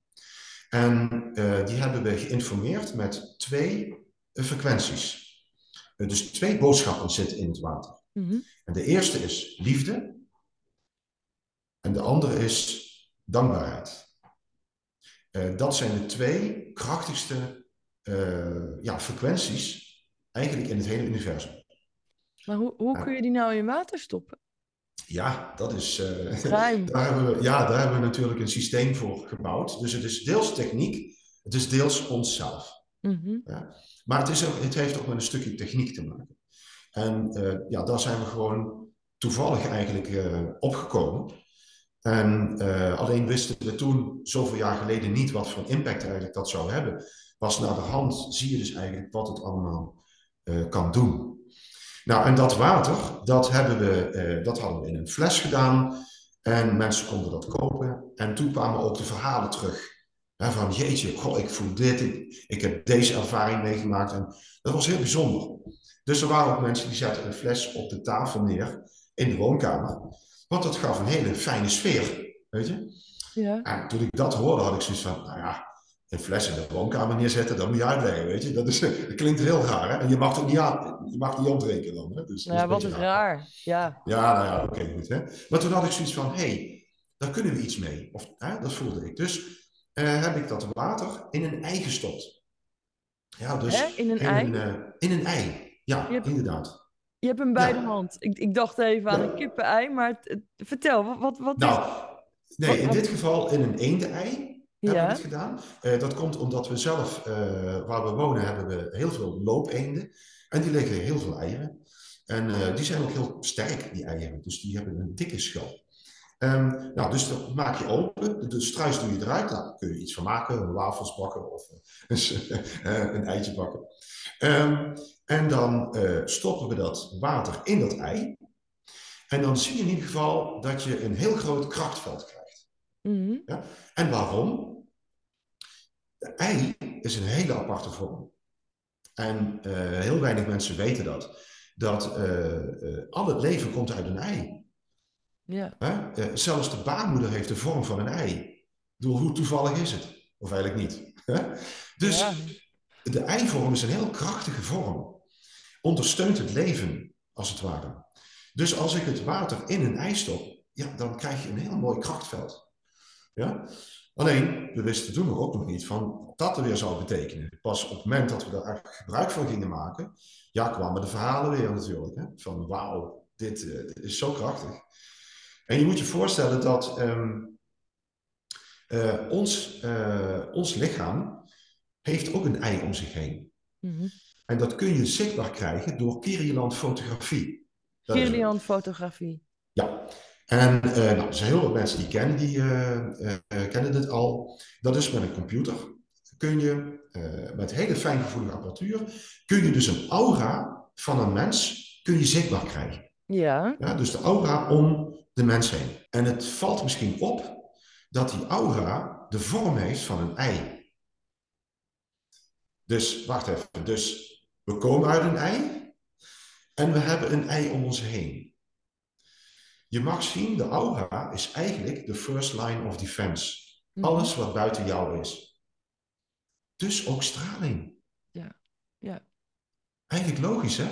En uh, die hebben we geïnformeerd met twee uh, frequenties. Dus twee boodschappen zitten in het water. Mm -hmm. En de eerste is liefde. En de andere is dankbaarheid. dat zijn de twee krachtigste uh, ja, frequenties eigenlijk in het hele universum. Maar hoe, hoe kun je die nou in water stoppen? Ja, dat is. Uh, daar, hebben we, ja, daar hebben we natuurlijk een systeem voor gebouwd. Dus het is deels techniek, het is deels onszelf. Mm -hmm. ja. Maar het, is heeft ook met een stukje techniek te maken. En uh, ja, daar zijn we gewoon toevallig eigenlijk uh, opgekomen. En alleen wisten we toen, zoveel jaar geleden, niet wat voor impact eigenlijk dat zou hebben pas naar de hand zie je dus eigenlijk wat het allemaal kan doen. Nou, en dat water, dat, hebben we, dat hadden we in een fles gedaan. En mensen konden dat kopen. En toen kwamen ook de verhalen terug. Van jeetje, goh, ik voel dit, ik, ik heb deze ervaring meegemaakt. En dat was heel bijzonder. Dus er waren ook mensen die zetten een fles op de tafel neer in de woonkamer. Want dat gaf een hele fijne sfeer, weet je. Ja. En toen ik dat hoorde, had ik zoiets van, nou ja, een fles in de woonkamer neerzetten, dat moet je uitleggen, weet je. Dat, is, dat klinkt heel raar, hè. En je mag het ook niet, aan, je mag niet opdrinken dan, hè. Dus, ja, wat is raar. raar. Ja, ja nou ja, oké, okay, goed, hè. Maar toen had ik zoiets van, hé, hey, daar kunnen we iets mee. Of, hè, dat voelde ik. Dus eh, heb ik dat water in een ei gestopt. Ja, dus Hè? In een ei? eh, in een ei. Ja, Je hebt- inderdaad. Je hebt hem bij Ja. de hand. Ik, ik dacht even aan Ja. een kippenei, maar het- het- vertel, wat, wat, wat is Nou, nee, Wat- in wat- dit geval in een eenden-ei heb Ja. ik het gedaan. Eh, dat komt omdat we zelf, eh, waar we wonen, hebben we heel veel loopeenden. En die leggen heel veel eieren. En eh, die zijn ook heel sterk, die eieren. Dus die hebben een dikke schil. Ehm, nou, dus dat maak je open. De, struis doe je eruit. Nou, daar kun je iets van maken. Wafels bakken of eh, een eitje bakken. Ehm, en dan eh, stoppen we dat water in dat ei. En dan zie je in ieder geval dat je een heel groot krachtveld krijgt. Mhm. En waarom? De ei is een hele aparte vorm. En eh, heel weinig mensen weten dat. Dat eh, eh, al het leven komt uit een ei. Ja. Hè? Zelfs de baarmoeder heeft de vorm van een ei. Hoe toevallig is het? Of eigenlijk niet. hè? Dus Ja. de eivorm is een heel krachtige vorm. Ondersteunt het leven, als het ware. Dus als ik het water in een ei stop, ja, dan krijg je een heel mooi krachtveld. Ja? Alleen, we wisten toen nog ook nog niet van wat dat er weer zou betekenen. Pas op het moment dat we daar gebruik van gingen maken, ja, kwamen de verhalen weer natuurlijk. Hè? Van wauw, dit, eh, dit is zo krachtig. En je moet je voorstellen dat ehm, eh, ons, eh, ons lichaam heeft ook een ei om zich heen. Mhm. En dat kun je zichtbaar krijgen door Kiriland fotografie. Kirlian fotografie. ja, en eh, nou, er zijn heel veel mensen die kennen, die, kennen dit al. Dat is met een computer. Kun je met hele fijngevoelige apparatuur, kun je dus een aura van een mens kun je zichtbaar krijgen. Ja. Ja, dus de aura om de mens heen. En het valt misschien op dat die aura de vorm heeft van een ei. Dus, wacht even. Dus we komen uit een ei en we hebben een ei om ons heen. Je mag zien, de aura is eigenlijk de first line of defense. Mhm. Alles wat buiten jou is. Dus ook straling. Ja, ja. Eigenlijk logisch, hè?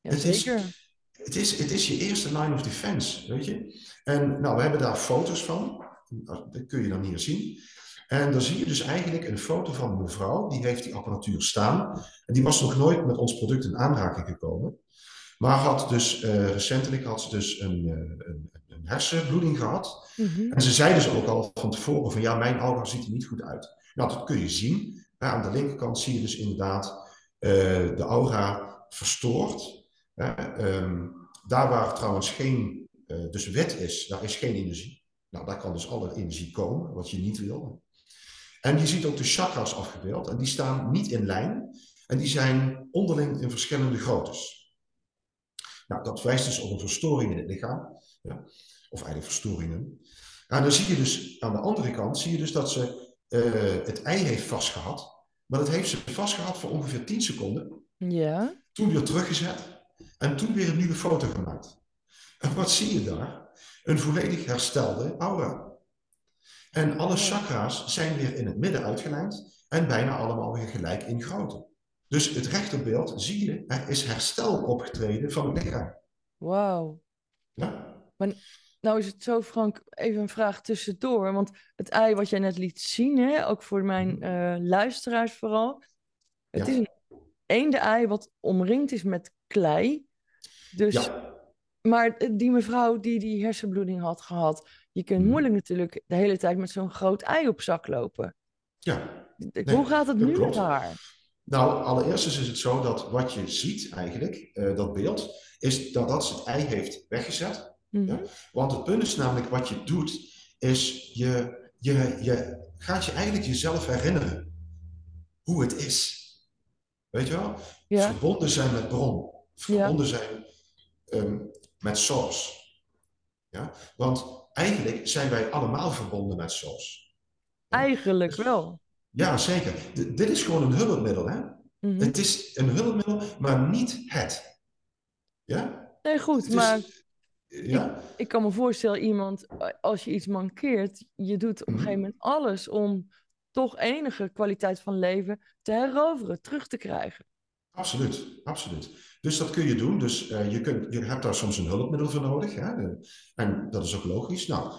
Ja, Het is- zeker. Het is, het is je eerste line of defense, weet je. En nou, we hebben daar foto's van. Nou, Dat kun je dan hier zien. En dan zie je dus eigenlijk een foto van een mevrouw. Die heeft die apparatuur staan. En die was nog nooit met ons product in aanraking gekomen. Maar had dus, eh, recentelijk had ze dus een, eh, een, een hersenbloeding gehad. Mhm. En ze zei dus ook al van tevoren van ja, mijn aura ziet er niet goed uit. Nou, dat kun je zien. Ja, aan de linkerkant zie je dus inderdaad eh, de aura verstoord. Ehm, daar waar trouwens geen, eh, dus wit is, daar is geen energie. Nou, daar kan dus alle energie komen, wat je niet wil. En je ziet ook de chakras afgebeeld en die staan niet in lijn en die zijn onderling in verschillende groottes. Nou, dat wijst dus op een verstoring in het lichaam, ja, of eigenlijk verstoringen. En dan zie je dus aan de andere kant, zie je dus dat ze eh, het ei heeft vastgehad, maar dat heeft ze vastgehad voor ongeveer 10 seconden Ja. toen weer teruggezet en toen weer een nieuwe foto gemaakt. En wat zie je daar? Een volledig herstelde aura. En alle chakra's zijn weer in het midden uitgelijnd en bijna allemaal weer gelijk in grootte. Dus het rechterbeeld zie je, er is herstel opgetreden van het lichaam. Wauw. Ja? Nou is het zo, Frank, even een vraag tussendoor. Want het ei wat jij net liet zien, hè, ook voor mijn eh, luisteraars vooral. Het Ja. is een eenden-ei wat omringd is met klei. Dus, Ja, Maar die mevrouw die die hersenbloeding had gehad, je kunt Mhm. moeilijk natuurlijk de hele tijd met zo'n groot ei op zak lopen. ja. Hoe gaat het nu met haar? Nou, allereerst is het zo dat wat je ziet eigenlijk, eh, dat beeld, is dat, dat ze het ei heeft weggezet. Mhm. Ja. Want het punt is namelijk, wat je doet, is je, je, je gaat je eigenlijk jezelf herinneren hoe het is. Weet je wel? Ja. Verbonden zijn met bron. Verbonden zijn ehm, met source. Ja? Want eigenlijk zijn wij allemaal verbonden met source. Eigenlijk Dus- wel. Ja, zeker. D- dit is gewoon een hulpmiddel, hè? Mhm. Het is een hulpmiddel, maar niet het. Ja? Nee, goed, Het is- maar ja? ik kan me voorstellen, iemand, eh, als je iets mankeert, je doet op een Mhm. gegeven moment alles om toch enige kwaliteit van leven te heroveren, terug te krijgen. Absoluut, absoluut. Dus dat kun je doen. Dus eh, je, kunt, je hebt daar soms een hulpmiddel voor nodig. Hè? Eh, En dat is ook logisch. Nou,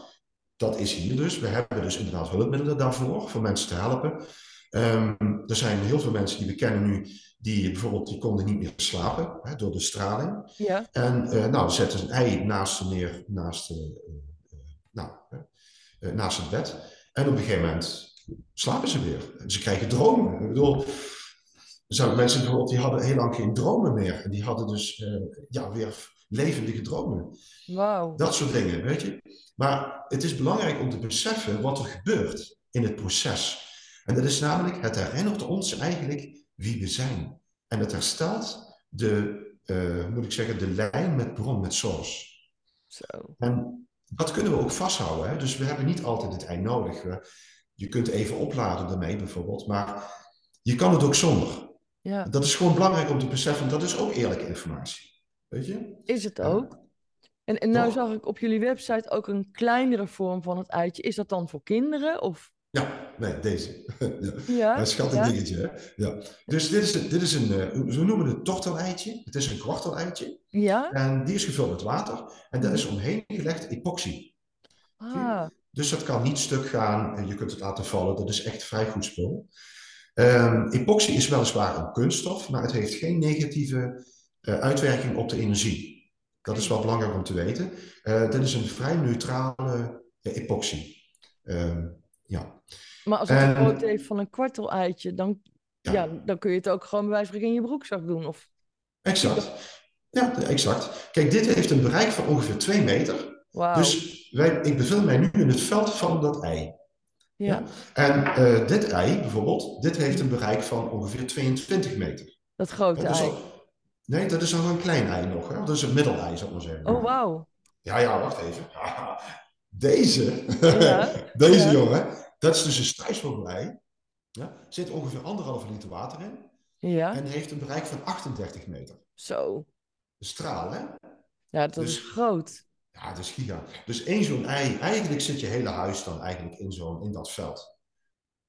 dat is hier dus. We hebben dus inderdaad hulpmiddelen daarvoor, voor mensen te helpen. Ehm, er zijn heel veel mensen die we kennen nu, die bijvoorbeeld die konden niet meer slapen hè, door de straling. Ja. En uh, nou, zetten ze een ei naast neer, naast, uh, nou, naast het bed. En op een gegeven moment slapen ze weer. En ze krijgen dromen. Ik bedoel, er zijn mensen bijvoorbeeld die hadden heel lang geen dromen meer. En die hadden dus ja, weer levendige dromen. Wauw. Dat soort dingen, weet je. Maar het is belangrijk om te beseffen wat er gebeurt in het proces. En dat is namelijk, het herinnert ons eigenlijk wie we zijn. En het herstelt de, uh, moet ik zeggen, de lijn met bron, met source. Zo. En dat kunnen we ook vasthouden. Hè? Dus we hebben niet altijd het ei nodig. Je kunt even opladen daarmee bijvoorbeeld, maar je kan het ook zonder. Ja. Dat is gewoon belangrijk om te beseffen, dat is ook eerlijke informatie. Weet je? Is het ook? En, en nou zag ik op jullie website ook een kleinere vorm van het eitje. Is dat dan voor kinderen? Of? Ja, nee, deze. ja. Ja, Een schattig ja. dingetje. Hè? Ja. Dus dit is, dit is een, uh, we noemen het torteleitje. Het is een kwarteleitje. Ja? En die is gevuld met water. En daar is omheen gelegd epoxy. Ah, Dus dat kan niet stuk gaan. Je kunt het laten vallen. Dat is echt vrij goed spul. Um, epoxy is weliswaar een kunststof, maar het heeft geen negatieve uh, uitwerking op de energie. Dat is wel belangrijk om te weten. Uh, dit is een vrij neutrale uh, epoxy. Um, ja. maar als het En- een grootte heeft van een kwartel-eitje, dan, ja. Ja. dan kun je het ook gewoon bij wijze van in je broekzak doen. Of... Exact. Ja, exact. Kijk, dit heeft een bereik van ongeveer 2 meter. Wauw. Dus wij, ik bevind mij nu in het veld van dat ei. Ja, En eh, dit ei bijvoorbeeld, dit heeft een bereik van ongeveer 22 meter. dat grote Dat ei. al- nee, dat is nog een klein ei nog. Hè? Dat is een middelei, zou ik maar zeggen. Oh, wauw. Ja, ja, wacht even. Deze, Ja, deze ja. jongen, dat is dus een strijksvogelei. Ja, zit ongeveer anderhalve liter water in Ja, en heeft een bereik van 38 meter. zo. Een straal, hè? Ja, dat Dus- is groot. Ja, dat is. Dus één zo'n ei, eigenlijk zit je hele huis dan eigenlijk in, zo'n, in dat veld.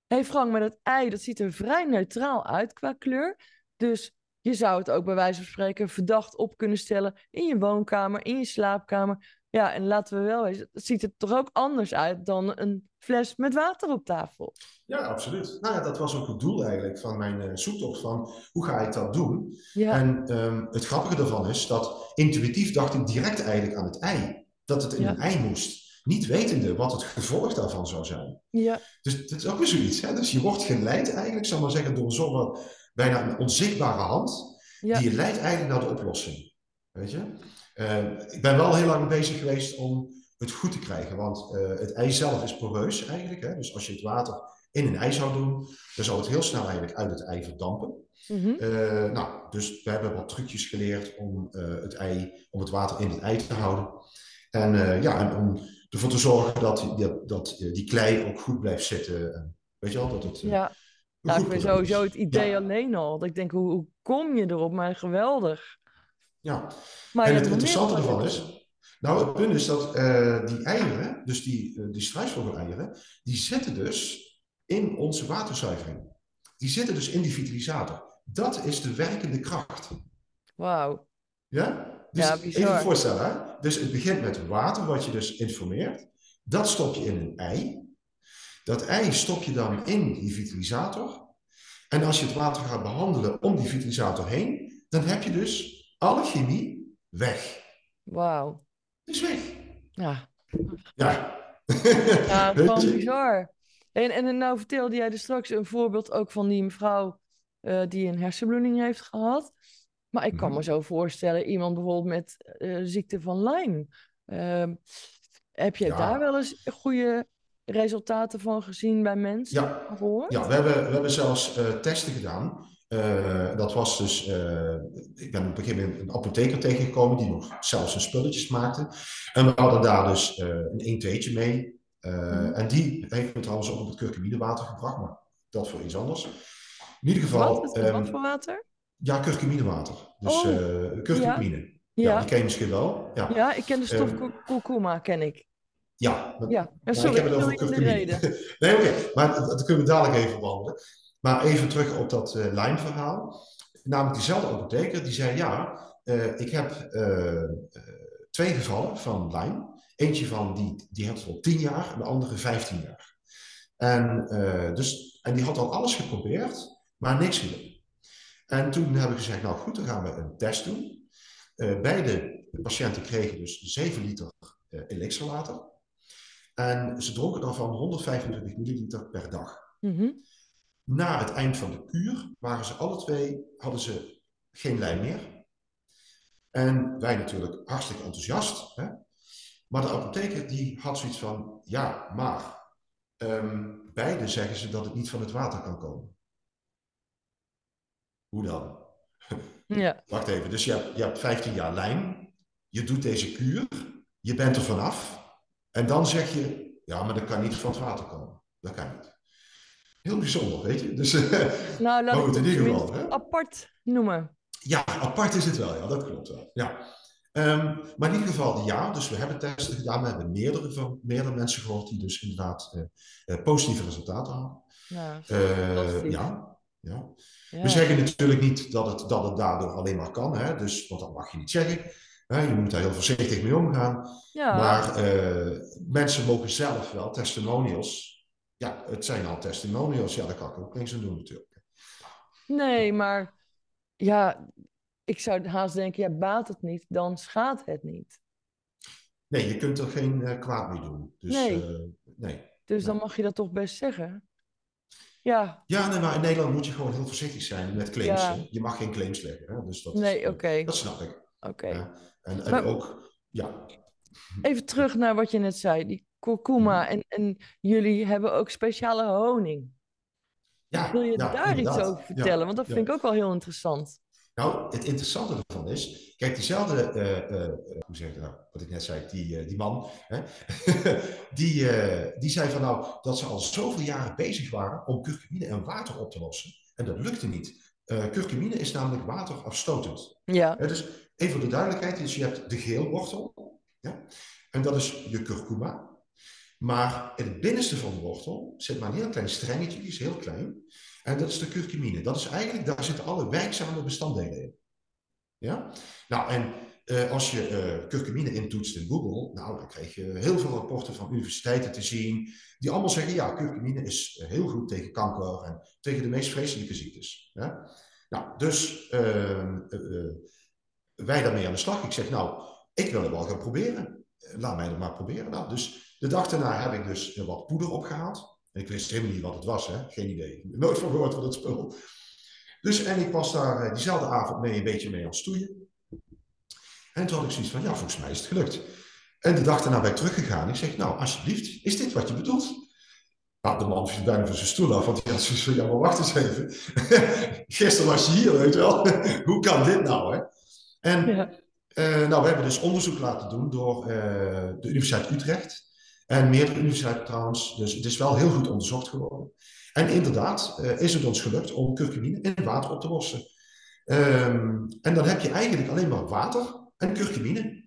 Hé hey Frank, maar dat ei dat ziet er vrij neutraal uit qua kleur. Dus je zou het ook bij wijze van spreken verdacht op kunnen stellen in je woonkamer, in je slaapkamer. Ja, en laten we wel het ziet er toch ook anders uit dan een fles met water op tafel. Ja, absoluut. Nou ja, dat was ook het doel eigenlijk van mijn eh, zoektocht van hoe ga ik dat doen? Ja, En ehm, het grappige daarvan is dat intuïtief dacht ik direct eigenlijk aan het ei. Dat het in Ja. een ei moest. Niet wetende wat het gevolg daarvan zou zijn. ja, Dus dat is ook weer zoiets. Hè? Dus je wordt geleid eigenlijk, zal ik maar zeggen, door zo'n bijna een onzichtbare hand. ja, Die je leidt eigenlijk naar de oplossing. Weet je? Eh, ik ben wel heel lang bezig geweest om het goed te krijgen. Want eh, het ei zelf is poreus eigenlijk. Hè? Dus als je het water in een ei zou doen, dan zou het heel snel eigenlijk uit het ei verdampen. mhm, Eh, nou, dus we hebben wat trucjes geleerd om, eh, het ei, om het water in het ei te houden. En, ja, en om ervoor te zorgen dat, die- dat, dat die klei ook goed blijft zitten. En, weet je wel, dat het ja. Nou, ik vind sowieso het idee Ja, alleen al. Dat ik denk, hoe, hoe kom je erop? Maar geweldig. Ja. Maar En het interessante ervan is, nou het punt is dat eh, die eieren, dus die, uh, die struisvogeleieren, die zitten dus in onze waterzuivering. Die zitten dus in die vitalisator. Dat is de werkende kracht. Wauw. Ja? Dus Ja, even voorstellen, hè? dus het begint met water, wat je dus informeert. Dat stop je in een ei. Dat ei stop je dan in die vitalisator. En als je het water gaat behandelen om die vitalisator heen, dan heb je dus alle chemie weg. Wauw. Is weg. Ja, Ja. Ja, gewoon bizar. En, en nou vertelde jij dus straks een voorbeeld ook van die mevrouw eh, die een hersenbloeding heeft gehad. Maar ik kan Mhm. me zo voorstellen, iemand bijvoorbeeld met eh, ziekte van Lyme. Ehm, heb je Ja. daar wel eens goede resultaten van gezien bij mensen? Ja, ja we, hebben, we hebben zelfs eh, testen gedaan. Eh, dat was dus, eh, ik ben op een gegeven moment een apotheker tegengekomen die nog zelfs zijn spulletjes maakte. En we hadden daar dus eh, een 1 2 mee. Mhm. En die heeft me trouwens ook op het curcuminewater gebracht, maar dat voor iets anders. In ieder geval, Wat? Wat, ehm, wat voor water? ja, curcuminewater. Dus Oh, curcumine. Ja. Ja. die ken je misschien wel. Ja, Ja, ik ken de stof Ehm, kur- kurkuma, ken ik. ja, dat- Ja, sorry, ik heb het over reden. Nee, oké. Maar dat, dat kunnen we dadelijk even behandelen. Maar even terug op dat eh Lyme-verhaal. Namelijk diezelfde apotheker die zei, ja, eh, ik heb eh, twee gevallen van Lyme. Eentje van die, die had al 10 jaar en de andere 15 jaar. En, dus, en die had al alles geprobeerd, maar niks hielp. En toen hebben we gezegd, nou goed, dan gaan we een test doen. beide patiënten kregen dus 7 liter uh, elixirwater. En ze dronken dan van 125 milliliter per dag. Mhm. Na het eind van de kuur waren ze alle twee, hadden ze geen lijn meer. En wij natuurlijk hartstikke enthousiast. Hè? Maar de apotheker die had zoiets van, ja, maar um, beide zeggen ze dat het niet van het water kan komen. Hoe dan? Ja. Wacht even, dus je hebt, je hebt 15 jaar lijn, je doet deze kuur, je bent er vanaf. En dan zeg je, ja, maar dat kan niet van het water komen. Dat kan niet. Heel bijzonder, weet je. Dus, nou, laat het in ieder geval, hè? apart noemen. Ja, apart is het wel, ja, dat klopt wel. Ja. Um, maar in ieder geval, ja, dus we hebben testen gedaan. We hebben meerdere, van, meerdere mensen gehoord die dus inderdaad uh, positieve resultaten hadden. Ja, uh, ja, ja. We zeggen natuurlijk niet dat het, dat het daardoor alleen maar kan, hè? Dus, want dat mag je niet zeggen je moet daar heel voorzichtig mee omgaan. Ja. Maar uh, mensen mogen zelf wel testimonials. Ja, het zijn al testimonials. Ja, daar kan ik ook niks aan doen natuurlijk. Nee, maar ja, ik zou haast denken, ja, baat het niet, dan schaadt het niet. Nee, je kunt er geen uh, kwaad mee doen. Dus, nee. Uh, nee. Dus dan mag je dat toch best zeggen? Ja. Ja, nee, maar in Nederland moet je gewoon heel voorzichtig zijn met claims. Ja. Je mag geen claims leggen. Hè? Dus dat nee, oké. Dat snap ik. Oké. En, en ook, ja. Even terug naar wat je net zei, die kurkuma. Mhm. En, en jullie hebben ook speciale honing. Ja, Wil je daar iets over vertellen? Want dat vind ik ook wel heel interessant. Nou, het interessante ervan is, kijk, diezelfde, uh, uh, hoe zeg je nou, wat ik net zei, die, uh, die man, hè, die, die zei van nou, dat ze al zoveel jaren bezig waren om curcumine en water op te lossen. En dat lukte niet. curcumine is namelijk waterafstotend. Ja. dus Even voor de duidelijkheid, dus je hebt de geelwortel, ja, en dat is je curcuma. Maar in het binnenste van de wortel zit maar een heel klein strengetje, die is heel klein. En dat is de curcumine. Dat is eigenlijk, daar zitten alle werkzame bestanddelen in. Ja? Nou, en uh, als je uh, curcumine intoetst in Google, nou, dan krijg je heel veel rapporten van universiteiten te zien, die allemaal zeggen, ja, curcumine is heel goed tegen kanker en tegen de meest vreselijke ziektes. Ja? Nou, dus uh, wij daarmee aan de slag. Ik zeg, nou, ik wil het wel gaan proberen. Laat mij het maar proberen. Nou, dus de dag daarna heb ik dus wat poeder opgehaald. En ik wist helemaal niet wat het was, hè? geen idee. Nooit van gehoord van het spul. Dus, en ik was daar eh, diezelfde avond mee een beetje mee aan het stoeien. En toen had ik zoiets van, ja, volgens mij is het gelukt. En de dag daarna ben ik teruggegaan. Ik zeg, nou, alsjeblieft, is dit wat je bedoelt? Nou, de man viel bijna van zijn stoel af, want hij had zoiets van, ja, maar wacht eens even. Gisteren was je hier, weet je wel. Hoe kan dit nou, hè? En uh, nou, we hebben dus onderzoek laten doen door uh, de Universiteit Utrecht. En meerdere universiteiten trouwens. Dus het is wel heel goed onderzocht geworden. En inderdaad uh, is het ons gelukt om curcumine in water op te lossen. Um, en dan heb je eigenlijk alleen maar water en curcumine.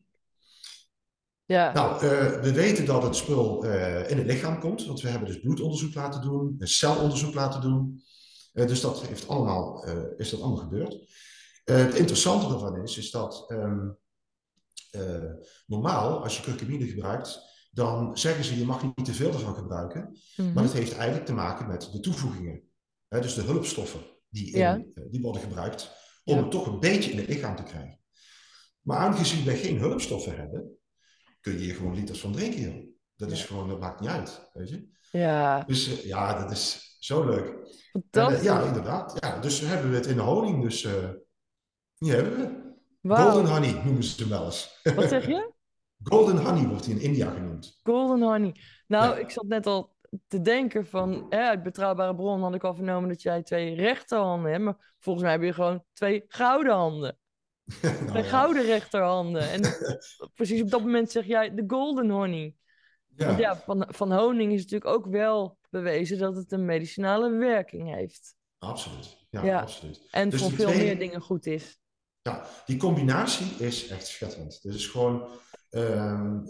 Ja. Nou, we weten dat het spul in het lichaam komt, want we hebben dus bloedonderzoek laten doen, een celonderzoek laten doen. dus dat heeft allemaal, is dat allemaal gebeurd. Het interessante ervan is, is dat um, uh, normaal, als je curcumine gebruikt, dan zeggen ze je mag niet te veel ervan gebruiken. Mm -hmm. Maar dat heeft eigenlijk te maken met de toevoegingen. Hè, dus de hulpstoffen die, in, ja. uh, die worden gebruikt om ja. het toch een beetje in het lichaam te krijgen. Maar aangezien wij geen hulpstoffen hebben, kun je hier gewoon liters van drinken. Joh. Dat ja. is gewoon, dat maakt niet uit, weet je. Ja. Dus ja, dat is zo leuk. En, ja, inderdaad. Ja, dus hebben we het in de honing. Dus die hebben we. Golden honey noemen ze hem wel eens. Wat zeg je? Golden honey wordt hij in India genoemd. Golden honey. Nou, ik zat net al te denken van, hè, uit betrouwbare bron had ik al vernomen dat jij twee rechterhanden hebt, maar volgens mij heb je gewoon twee gouden handen. nou, twee ja. gouden rechterhanden. En precies op dat moment zeg jij de golden honey. Ja. Want ja, van, van honing is natuurlijk ook wel bewezen dat het een medicinale werking heeft. Absoluut. Ja, ja. absoluut. En dus voor veel twee... meer dingen goed is. Ja, die combinatie is echt schitterend. Dus is gewoon, um,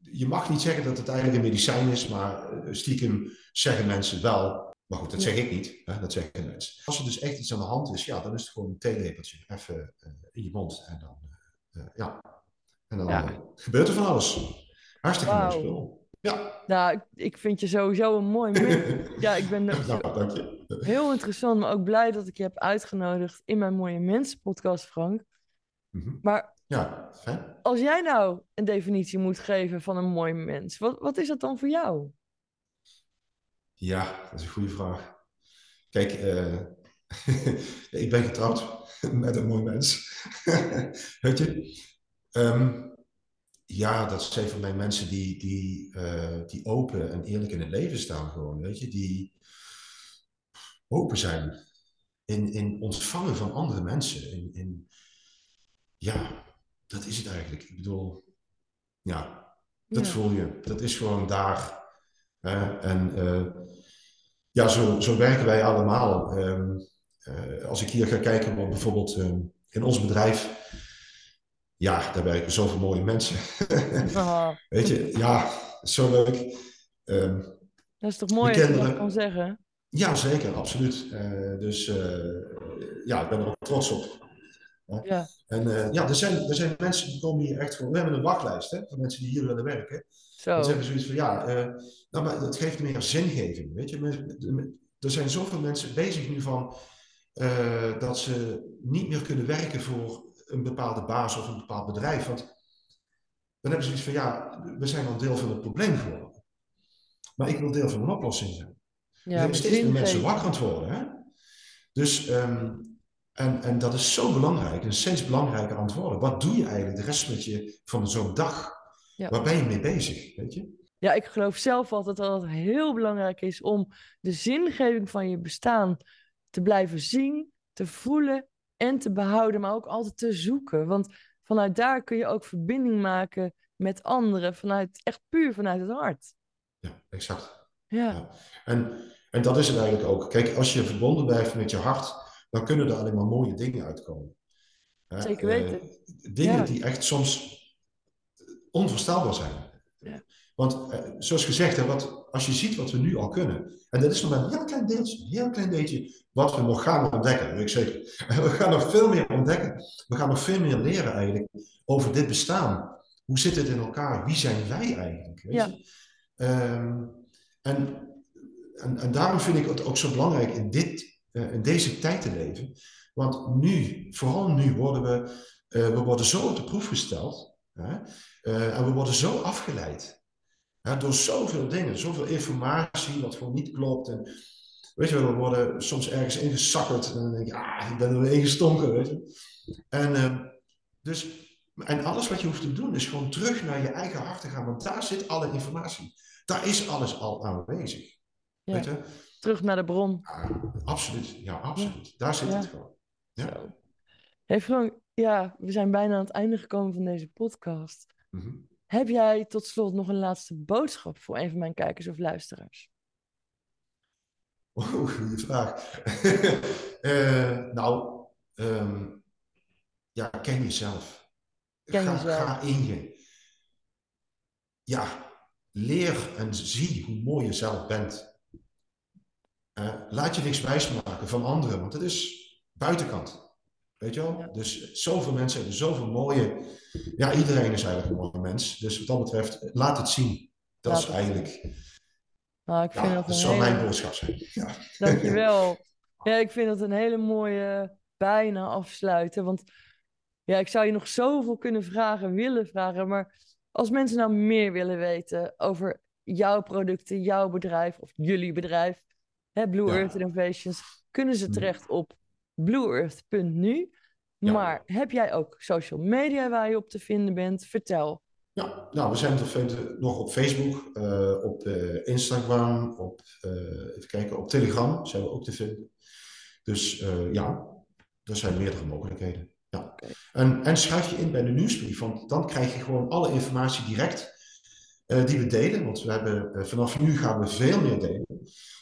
je mag niet zeggen dat het eigenlijk een medicijn is, maar eh, stiekem zeggen mensen wel. Maar goed, dat zeg ik niet, hè, dat zeggen mensen. Als er dus echt iets aan de hand is, ja, dan is het gewoon een theelepeltje even uh, in je mond en dan, uh, ja. En dan Ja. eh, gebeurt er van alles. Hartstikke mooi Wauw. spul. Ja. Nou, ik, ik vind je sowieso een mooi mens. Ja, ik ben Nou, dank je. heel interessant, maar ook blij dat ik je heb uitgenodigd in mijn Mooie Mensen podcast, Frank. Mhm. Maar Ja, fijn. als jij nou een definitie moet geven van een mooi mens, wat, wat is dat dan voor jou? Ja, dat is een goede vraag. Kijk, eh, ik ben getrouwd met een mooi mens. Weet je? Ehm, ja, dat zijn voor mij mensen die, die, eh, die open en eerlijk in het leven staan gewoon. Weet je? Die open zijn in, in ontvangen van andere mensen. In, in, ja, dat is het eigenlijk. Ik bedoel, ja, dat Ja. voel je. Dat is gewoon daar. hè. en eh, ja, zo, zo werken wij allemaal. Ehm, eh, als ik hier ga kijken, bijvoorbeeld ehm, in ons bedrijf, ja, daar werken zoveel mooie mensen. Ah, Weet je, ja, zo leuk. Ehm, dat is toch mooi als je dat kan zeggen? ja, zeker, absoluut. Eh, dus eh, ja, ik ben er ook trots op. Ja, En eh, ja, er zijn, er zijn mensen die komen hier echt voor. We hebben een wachtlijst hè, van mensen die hier willen werken. zo. Dan zeggen zoiets van ja, nou, maar dat geeft meer zingeving. Weet je, er zijn zoveel mensen bezig nu van dat ze niet meer kunnen werken voor een bepaalde baas of een bepaald bedrijf. Want dan hebben ze zoiets van ja, we zijn al deel van het probleem geworden. Maar ik wil deel van een oplossing zijn. Er Ja, zijn met steeds meer mensen wakker aan het worden. Hè? Dus, ehm, en, en dat is zo belangrijk en steeds belangrijker aan het worden. Wat doe je eigenlijk de rest met je, van zo'n dag? Ja. Waar ben je mee bezig? Weet je? Ja, ik geloof zelf altijd dat het heel belangrijk is om de zingeving van je bestaan te blijven zien, te voelen en te behouden, maar ook altijd te zoeken. Want vanuit daar kun je ook verbinding maken met anderen, vanuit, echt puur vanuit het hart. Ja, exact. Ja, Ja. En, en dat is het eigenlijk ook. Kijk, als je verbonden blijft met je hart, dan kunnen er alleen maar mooie dingen uitkomen. Zeker eh, weten. dingen Ja. die echt soms onvoorstelbaar zijn. Ja. Want eh, zoals gezegd, hè, wat, als je ziet wat we nu al kunnen, en dat is nog maar een heel klein deeltje, een heel klein beetje wat we nog gaan ontdekken, weet ik zeker. We gaan nog veel meer ontdekken. We gaan nog veel meer leren eigenlijk over dit bestaan. Hoe zit het in elkaar? Wie zijn wij eigenlijk? Weet Ja. Ehm, en, en, en daarom vind ik het ook zo belangrijk in, dit, eh, in deze tijd te leven. Want nu, vooral nu, worden we, eh, we worden zo op de proef gesteld. Hè? Eh, en we worden zo afgeleid. Hè? Door zoveel dingen, zoveel informatie wat gewoon niet klopt. En, weet je, wel, we worden soms ergens ingesakkerd. En dan denk je, ah, ik ben er weer ingestonken. Weet je? En, ehm, dus, en alles wat je hoeft te doen is gewoon terug naar je eigen hart te gaan. Want daar zit alle informatie. Daar is alles al aanwezig. Ja. Weet je? terug naar de bron. Ja, absoluut. Ja, absoluut. Daar zit het gewoon. Ja. Zo. Hey Frank, ja, we zijn bijna aan het einde gekomen van deze podcast. Mhm. Heb jij tot slot nog een laatste boodschap voor een van mijn kijkers of luisteraars? Oeh, goede vraag. Eh, nou, ehm, ja, ken jezelf. Ken ga, jezelf. ga in je. Ja, leer en zie hoe mooi je zelf bent. Eh, laat je niks wijsmaken van anderen, want het is buitenkant. Weet je wel? Ja. Dus zoveel mensen hebben zoveel mooie. Ja, iedereen is eigenlijk een mooi mens. Dus wat dat betreft, laat het zien. Dat Laat is eigenlijk. Nou, ik vind Ja, dat dat zou hele... mijn boodschap zijn. Ja. Dankjewel. Ja, ik vind dat een hele mooie bijna afsluiten. Want ja, ik zou je nog zoveel kunnen vragen, willen vragen. Maar als mensen nou meer willen weten over jouw producten, jouw bedrijf of jullie bedrijf, hè, Blue Ja. Earth Innovations, kunnen ze Hmm. terecht op blueearth.nu. Ja. Maar heb jij ook social media waar je op te vinden bent? Vertel. Ja, nou, we zijn te vinden nog op Facebook, eh, op eh, Instagram, op, eh, even kijken, op Telegram zijn we ook te vinden. Dus ja, er zijn meerdere mogelijkheden. Ja. En, en schrijf je in bij de nieuwsbrief, want dan krijg je gewoon alle informatie direct die we delen. Want we hebben, vanaf nu gaan we veel meer delen.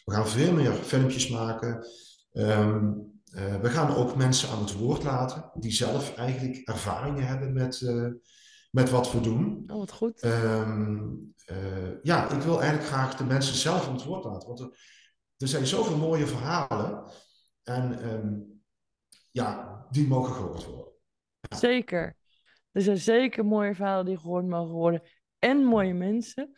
We gaan veel meer filmpjes maken. Ehm, eh, we gaan ook mensen aan het woord laten die zelf eigenlijk ervaringen hebben met, met wat we doen. Oh, wat goed. Ehm, eh, ja, ik wil eigenlijk graag de mensen zelf aan het woord laten. Want er, er zijn zoveel mooie verhalen. En ehm, ja, die mogen gehoord worden. Zeker. Er zijn zeker mooie verhalen die gehoord mogen worden. En mooie mensen.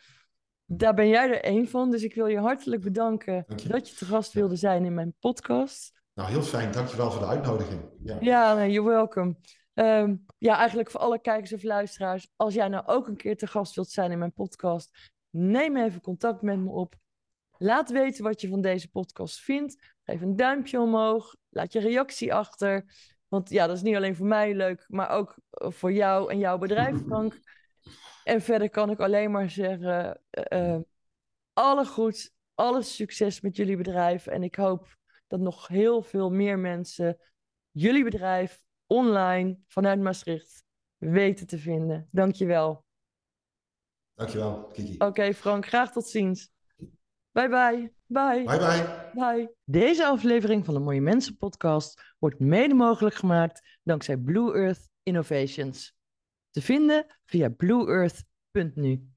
Daar ben jij er één van. Dus ik wil je hartelijk bedanken je. dat je te gast wilde zijn in mijn podcast. Nou, heel fijn. Dankjewel voor de uitnodiging. Ja. Ja, you're welcome. Ehm, ja, eigenlijk voor alle kijkers of luisteraars. Als jij nou ook een keer te gast wilt zijn in mijn podcast, neem even contact met me op. Laat weten wat je van deze podcast vindt. Geef een duimpje omhoog. Laat je reactie achter. Want ja, dat is niet alleen voor mij leuk, maar ook eh, voor jou en jouw bedrijf, Frank. En verder kan ik alleen maar zeggen: eh, alle goeds, alle succes met jullie bedrijf. En ik hoop dat nog heel veel meer mensen jullie bedrijf online vanuit Maastricht weten te vinden. Dankjewel. Dankjewel, Kiki. Oké, Frank, graag tot ziens. Bye bye. Bye. Bye bye. Bye. Deze aflevering van de Mooie Mensen podcast wordt mede mogelijk gemaakt dankzij Blue Earth Innovations. Te vinden via blueearth.nu.